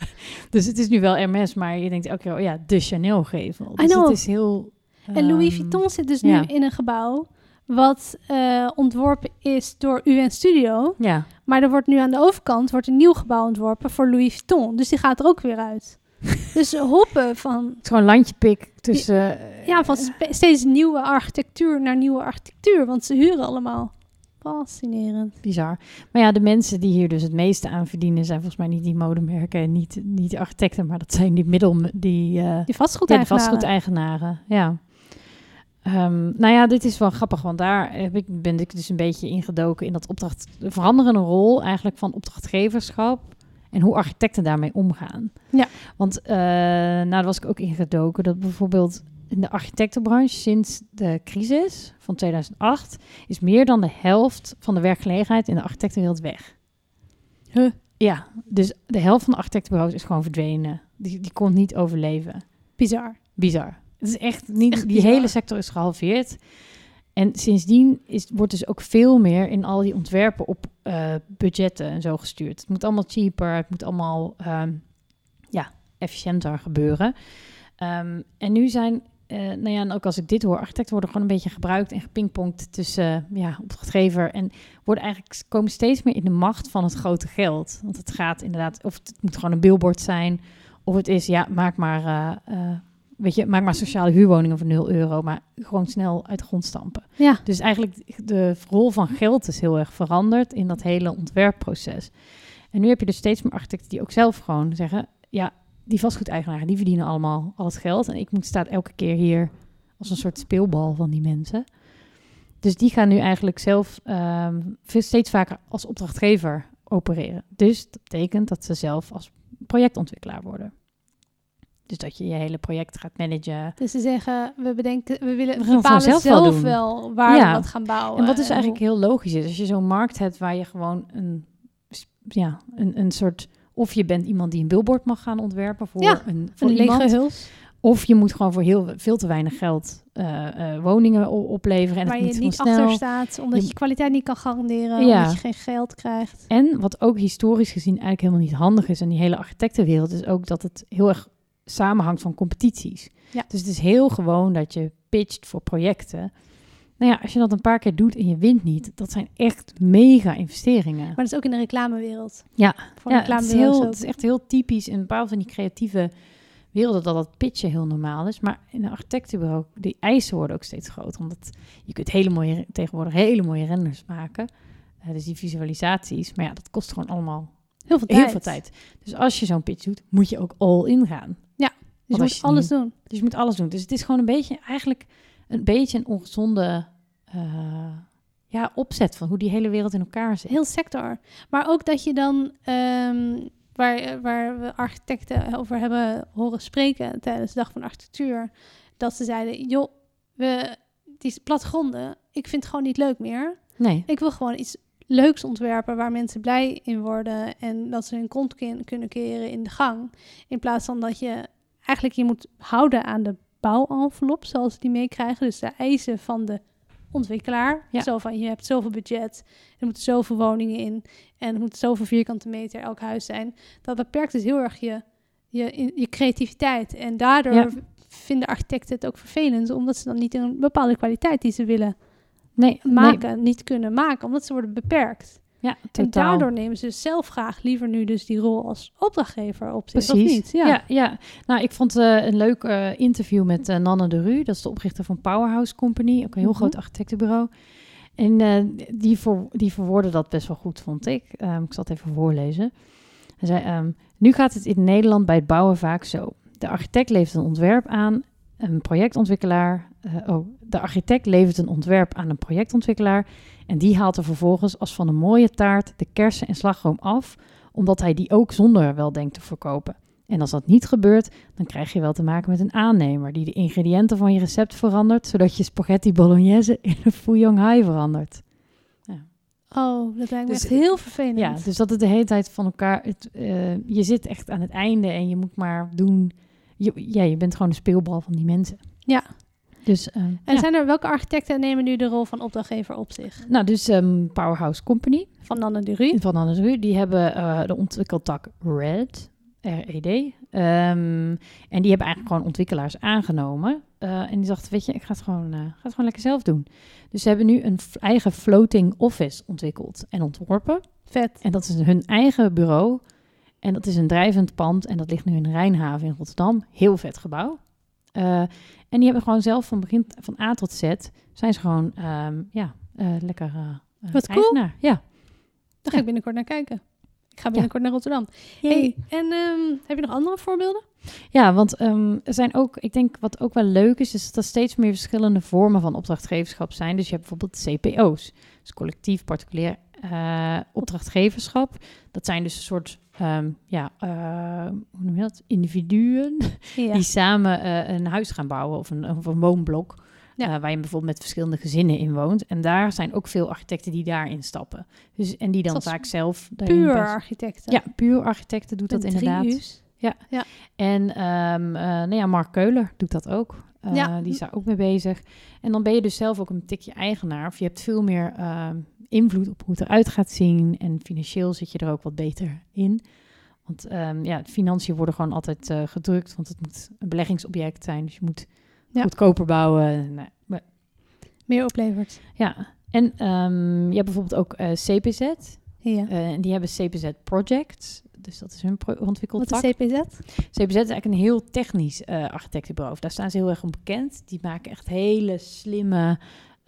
dus het is nu wel Hermes, maar je denkt elke keer, oh ja, de Chanel-gevel. I Dus het is heel... En Louis ehm, Vuitton zit dus nu in een gebouw wat eh, ontworpen is door UN Studio. Ja, Maar er wordt nu aan de overkant wordt een nieuw gebouw ontworpen voor Louis Vuitton. Dus die gaat er ook weer uit. dus hoppen van, het is gewoon landjepik tussen... eh, ja, van spe- steeds nieuwe architectuur naar nieuwe architectuur. Want ze huren allemaal Fascinerend. Bizar. Maar ja, de mensen die hier dus het meeste aan verdienen... zijn volgens mij niet die modemerken en niet, niet de architecten... maar dat zijn die middel... die, eh, Die Ja, vastgoedeigenaren. de vastgoedeigenaren, ja. Ehm, nou ja, dit is wel grappig, want daar heb ik, ben ik dus een beetje ingedoken in dat opdracht, de veranderende rol eigenlijk van opdrachtgeverschap en hoe architecten daarmee omgaan. Ja. Want eh, nou, daar was ik ook ingedoken dat bijvoorbeeld in de architectenbranche sinds de crisis van 2008 is meer dan de helft van de werkgelegenheid in de architectenwereld weg. Huh. Ja, dus de helft van de architectenbureaus is gewoon verdwenen. Die, die kon niet overleven. Bizar. Bizar. Het is echt niet. Echt die bizar. hele sector is gehalveerd. En sindsdien is, wordt dus ook veel meer in al die ontwerpen op eh, budgetten en zo gestuurd. Het moet allemaal cheaper, het moet allemaal ehm, ja, efficiënter gebeuren. Ehm, en nu zijn, eh, nou ja, en ook als ik dit hoor, architecten worden gewoon een beetje gebruikt en gepingpongd tussen ja, opdrachtgever en worden eigenlijk komen steeds meer in de macht van het grote geld. Want het gaat inderdaad, of het moet gewoon een billboard zijn, of het is, ja, maak maar, eh, weet je, maak maar sociale huurwoningen voor 0 euro, maar gewoon snel uit de grond stampen. Ja. Dus eigenlijk de rol van geld is heel erg veranderd in dat hele ontwerpproces. En nu heb je dus steeds meer architecten die ook zelf gewoon zeggen, ja, die vastgoedeigenaren, die verdienen allemaal al het geld en ik moet staat elke keer hier als een soort speelbal van die mensen. Dus die gaan nu eigenlijk zelf ehm, steeds vaker als opdrachtgever opereren. Dus dat betekent dat ze zelf als projectontwikkelaar worden. Dus dat je je hele project gaat managen. Dus ze zeggen, we bedenken, we willen We gaan bepalen zelf, zelf wel waar Ja. we wat gaan bouwen. En wat dus en eigenlijk heel logisch is, als je zo'n markt hebt waar je gewoon een, ja, een, een soort... Of je bent iemand die een billboard mag gaan ontwerpen voor Ja, een, voor een iemand. lege huls, Of je moet gewoon voor heel, veel te weinig geld eh, eh, woningen opleveren. En waar het je niet snel. achter staat, omdat Je- je kwaliteit niet kan garanderen, Ja. omdat je geen geld krijgt. En wat ook historisch gezien eigenlijk helemaal niet handig is in die hele architectenwereld, is ook dat het heel erg samenhangt van competities. Ja. Dus het is heel gewoon dat je pitcht voor projecten. Nou ja, als je dat een paar keer doet en je wint niet, dat zijn echt mega investeringen. Maar dat is ook in de reclamewereld. Ja. Voor ja, het is, heel, het is echt heel typisch in bepaalde van die creatieve werelden dat dat pitchen heel normaal is. Maar in een architectenbureau, die eisen worden ook steeds groter. Omdat je kunt hele mooie, tegenwoordig hele mooie renders maken. Eh, dus die visualisaties. Maar ja, dat kost gewoon allemaal Heel veel tijd. heel veel tijd. Dus als je zo'n pitch doet, moet je ook all in gaan. Dus je moet alles doen. Dus je moet alles doen. Dus het is gewoon een beetje, eigenlijk een beetje een ongezonde eh, ja, opzet van hoe die hele wereld in elkaar zit. Heel sector. Maar ook dat je dan, ehm, waar, waar we architecten over hebben horen spreken tijdens de Dag van Architectuur, dat ze zeiden, joh, we, die plattegronden, ik vind het gewoon niet leuk meer. Nee, Ik wil gewoon iets leuks ontwerpen waar mensen blij in worden en dat ze hun kont kunnen keren in de gang. In plaats van dat je eigenlijk je moet houden aan de bouwenvelop zoals die meekrijgen. Dus de eisen van de ontwikkelaar. Ja. Zo van je hebt zoveel budget, er moeten zoveel woningen in en er moeten zoveel vierkante meter elk huis zijn. Dat beperkt dus heel erg je, je, in- je creativiteit. En daardoor Ja. vinden architecten het ook vervelend, omdat ze dan niet een bepaalde kwaliteit die ze willen nee, maken, niet kunnen maken, omdat ze worden beperkt. Ja, En totaal. daardoor nemen ze zelf graag liever nu dus die rol als opdrachtgever op zich, Precies. of niet? Ja. Ja. Ja, Nou, ik vond eh, een leuk eh, interview met eh, Nanne de Ru. Dat is de oprichter van Powerhouse Company. Ook een heel Mhm. groot architectenbureau. En die, die verwoordde dat best wel goed, vond ik. Ehm, ik zal het even voorlezen. Hij zei, ehm, nu gaat het in Nederland bij het bouwen vaak zo. De architect levert een ontwerp aan, een projectontwikkelaar... eh, oh, de architect levert een ontwerp aan een projectontwikkelaar... en die haalt er vervolgens als van een mooie taart de kersen en slagroom af... omdat hij die ook zonder wel denkt te verkopen. En als dat niet gebeurt, dan krijg je wel te maken met een aannemer... die de ingrediënten van je recept verandert... zodat je spaghetti bolognese in een fouillon hai verandert. Oh, dat lijkt me Dus- echt heel vervelend. Ja, dus dat het de hele tijd van elkaar... Het, eh, je zit echt aan het einde en je moet maar doen... Je, ja, je bent gewoon een speelbal van die mensen. Ja. Dus, eh, En ja. zijn er welke architecten nemen nu de rol van opdrachtgever op zich? Nou, dus ehm, Powerhouse Company Van Nanne de Ru. van Anne Ru, die hebben eh, de ontwikkeltak RED, R-E-D. ehm, en die hebben eigenlijk gewoon ontwikkelaars aangenomen. Eh, en die dachten, weet je, ik ga het, gewoon, ga het gewoon lekker zelf doen. Dus ze hebben nu een eigen floating office ontwikkeld en ontworpen. Vet. En dat is hun eigen bureau. En dat is een drijvend pand. En dat ligt nu in Rijnhaven in Rotterdam. Heel vet gebouw. Eh, en die hebben gewoon zelf van begin van A tot Z... zijn ze gewoon ehm, ja, eh, lekker eh, Wat cool. eigenaar. Ja. Daar ga ik binnenkort naar kijken. Ik ga binnenkort naar Rotterdam. Hey, en ehm, heb je nog andere voorbeelden? Ja, want ehm, er zijn ook, ik denk wat ook wel leuk is, is dat er steeds meer verschillende vormen van opdrachtgeverschap zijn. Dus je hebt bijvoorbeeld CPO's, dus collectief particulier opdrachtgeverschap. Dat zijn dus een soort, ehm, ja, eh, hoe noem je dat? Individuen Ja. die samen eh, een huis gaan bouwen of een, of een woonblok. Ja. eh, waar je bijvoorbeeld met verschillende gezinnen in woont. En daar zijn ook veel architecten die daarin stappen. Dus, en die dan vaak zelf... Puur best- architecten. Ja, puur architecten doet dat Met inderdaad. U's. En ehm, eh, nou ja, Mark Keuler doet dat ook. Ja. Die is daar ook mee bezig. En dan ben je dus zelf ook een tikje eigenaar. Of je hebt veel meer ehm, invloed op hoe het eruit gaat zien. En financieel zit je er ook wat beter in. Want ehm, ja, financiën worden gewoon altijd eh, gedrukt. Want het moet een beleggingsobject zijn. Dus je moet Ja. goedkoper bouwen. Nee, maar- Meer oplevert. ja, en ehm, je hebt bijvoorbeeld ook eh, CPZ. Ja. Eh, en die hebben CPZ Projects. Dus dat is hun pro- Wat is CPZ? CPZ is eigenlijk een heel technisch eh architectenbureau. Daar staan ze heel erg onbekend. Die maken echt hele slimme,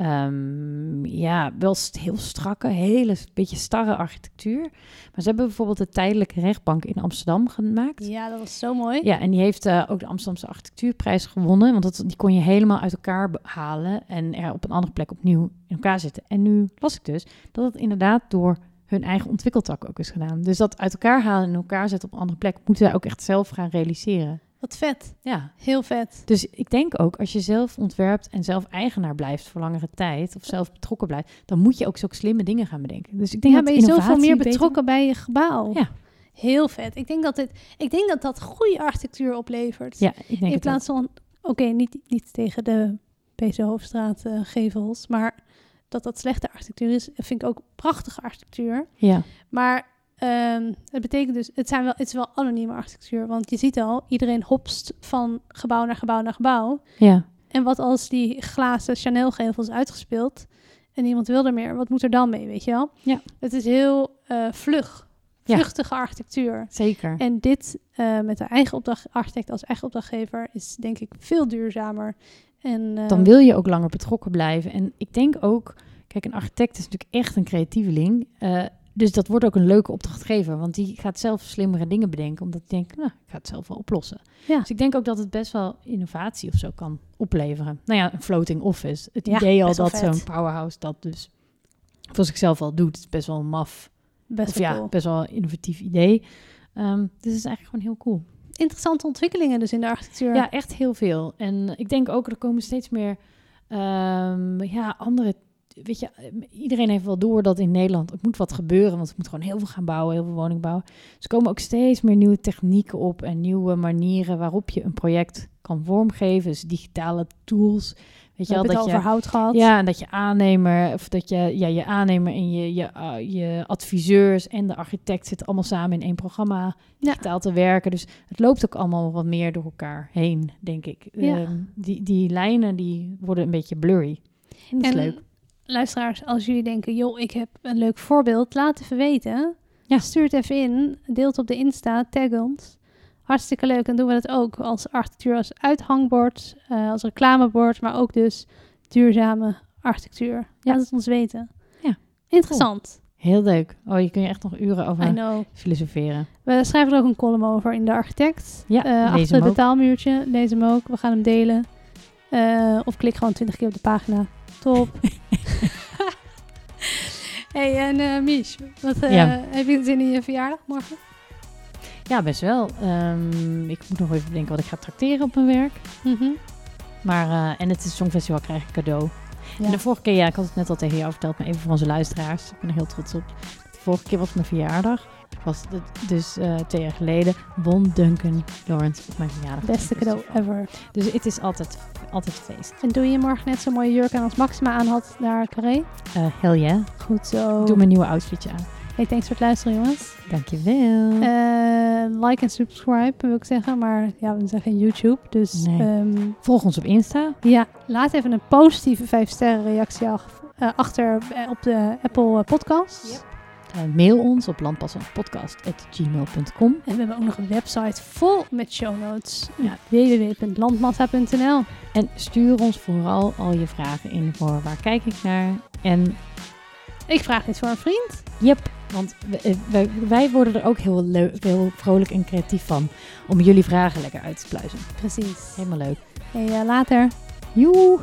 ehm, ja, wel heel strakke, hele beetje starre architectuur. Maar ze hebben bijvoorbeeld de tijdelijke rechtbank in Amsterdam gemaakt. Ja, dat was zo mooi. Ja, en die heeft eh, ook de Amsterdamse architectuurprijs gewonnen. Want dat, die kon je helemaal uit elkaar halen en er op een andere plek opnieuw in elkaar zetten. En nu las ik dus dat het inderdaad door hun eigen ontwikkeltak ook is gedaan. Dus dat uit elkaar halen en in elkaar zetten op een andere plek, moeten zij ook echt zelf gaan realiseren. Wat vet. Ja. Heel vet. Dus ik denk ook, als je zelf ontwerpt en zelf eigenaar blijft voor langere tijd, of zelf betrokken blijft, dan moet je ook zulke slimme dingen gaan bedenken. Dus ik denk Ja, dat ben je zoveel meer beter- betrokken bij je gebouw. Ja. Heel vet. Ik denk dat, dit, ik denk dat dat goede architectuur oplevert. Ja, ik denk In plaats van, oké, niet, niet tegen de PC Hoofdstraat eh, gevels, maar dat dat slechte architectuur is, vind ik ook prachtige architectuur. Ja, Maar ehm, het betekent dus, het, zijn wel, het is wel anonieme architectuur, want je ziet al, iedereen hopst van gebouw naar gebouw naar gebouw. ja, En wat als die glazen Chanel-gevel is uitgespeeld en niemand wil er meer? Wat moet er dan mee, weet je wel? Ja. Het is heel eh, vlug, Ja. vluchtige architectuur. zeker. En dit eh, met de eigen opdracht, architect als eigen opdrachtgever is denk ik veel duurzamer. En, eh, dan wil je ook langer betrokken blijven. En ik denk ook, kijk, een architect is natuurlijk echt een creatieveling. Dus dat wordt ook een leuke opdrachtgever, want die gaat zelf slimmere dingen bedenken, omdat hij denkt, nou, ik ga het zelf wel oplossen. Ja. Dus ik denk ook dat het best wel innovatie of zo kan opleveren. Nou ja, een floating office. Het Ja, idee al dat zo'n powerhouse dat dus, voor zichzelf al doet, is best wel een maf. best Of wel ja, cool. best wel een innovatief idee. Ehm, dus het is eigenlijk gewoon heel cool. Interessante ontwikkelingen dus in de architectuur. Ja, echt heel veel. En ik denk ook, er komen steeds meer ehm, ja, andere... Weet je, iedereen heeft wel door dat in Nederland... Het moet wat gebeuren, want we moeten gewoon heel veel gaan bouwen. Heel veel woning bouwen. Dus er komen ook steeds meer nieuwe technieken op... en nieuwe manieren waarop je een project kan vormgeven. Dus digitale tools. Weet we je hebben dat het je... over hout gehad. Ja, en dat je aannemer, of dat je, ja, je aannemer en je, je, ah, je adviseurs en de architect zitten allemaal samen in één programma Ja. digitaal te werken. Dus het loopt ook allemaal wat meer door elkaar heen, denk ik. Ja. Ehm, die, die lijnen die worden een beetje blurry. En dat is En leuk. Luisteraars, als jullie denken, joh, ik heb een leuk voorbeeld, laat even weten. Ja. Stuur het even in, deel het op de Insta, tag ons. Hartstikke leuk. En doen we dat ook als architectuur, als uithangbord, eh, als reclamebord, maar ook dus duurzame architectuur. Ja. Laat het ons weten. Ja. Interessant. Heel leuk. Oh, je kun je echt nog uren over filosoferen. We schrijven er ook een column over in de architect. Ja, Eh, lees achter het betaalmuurtje. Lees hem ook. We gaan hem delen. Eh, of klik gewoon 20 keer op de pagina. Top. hey, en eh Mies, wat, eh, Ja. heb je zin in je verjaardag morgen? Ja, best wel. Ehm, ik moet nog even bedenken wat ik ga trakteren op mijn werk. Mhm. Maar, eh, en het is Songfestival krijg ik cadeau. Ja. En de vorige keer, ja, ik had het net al tegen jou verteld, maar even voor onze luisteraars. Ik ben er heel trots op. De vorige keer was mijn verjaardag. Was het dus eh, twee jaar geleden. Won Duncan Lawrence op mijn verjaardag. Beste cadeau ever. Dus het is altijd, altijd feest. En doe je morgen net zo'n mooie jurk aan als Maxima aan had naar Carré? Eh hell yeah. Goed zo. Doe mijn nieuwe outfitje aan. Hey, thanks voor het luisteren jongens. Dankjewel. Eh, like en subscribe wil ik zeggen, maar ja, we zijn geen YouTube. Dus Nee. ehm, Volg ons op Insta. Ja, laat even een positieve 5 sterren reactie af, achter op de Apple podcast. Eh, mail ons op landpassenpodcast.gmail.com. En we hebben ook nog een website vol met show notes. Ja. www.landmassa.nl En stuur ons vooral al je vragen in voor waar kijk ik naar. En Ik vraag iets voor een vriend. Yep, want eh, wij, wij worden er ook heel, leu- heel vrolijk en creatief van om jullie vragen lekker uit te pluizen. Precies. Helemaal leuk. Hey, eh, later. Joe!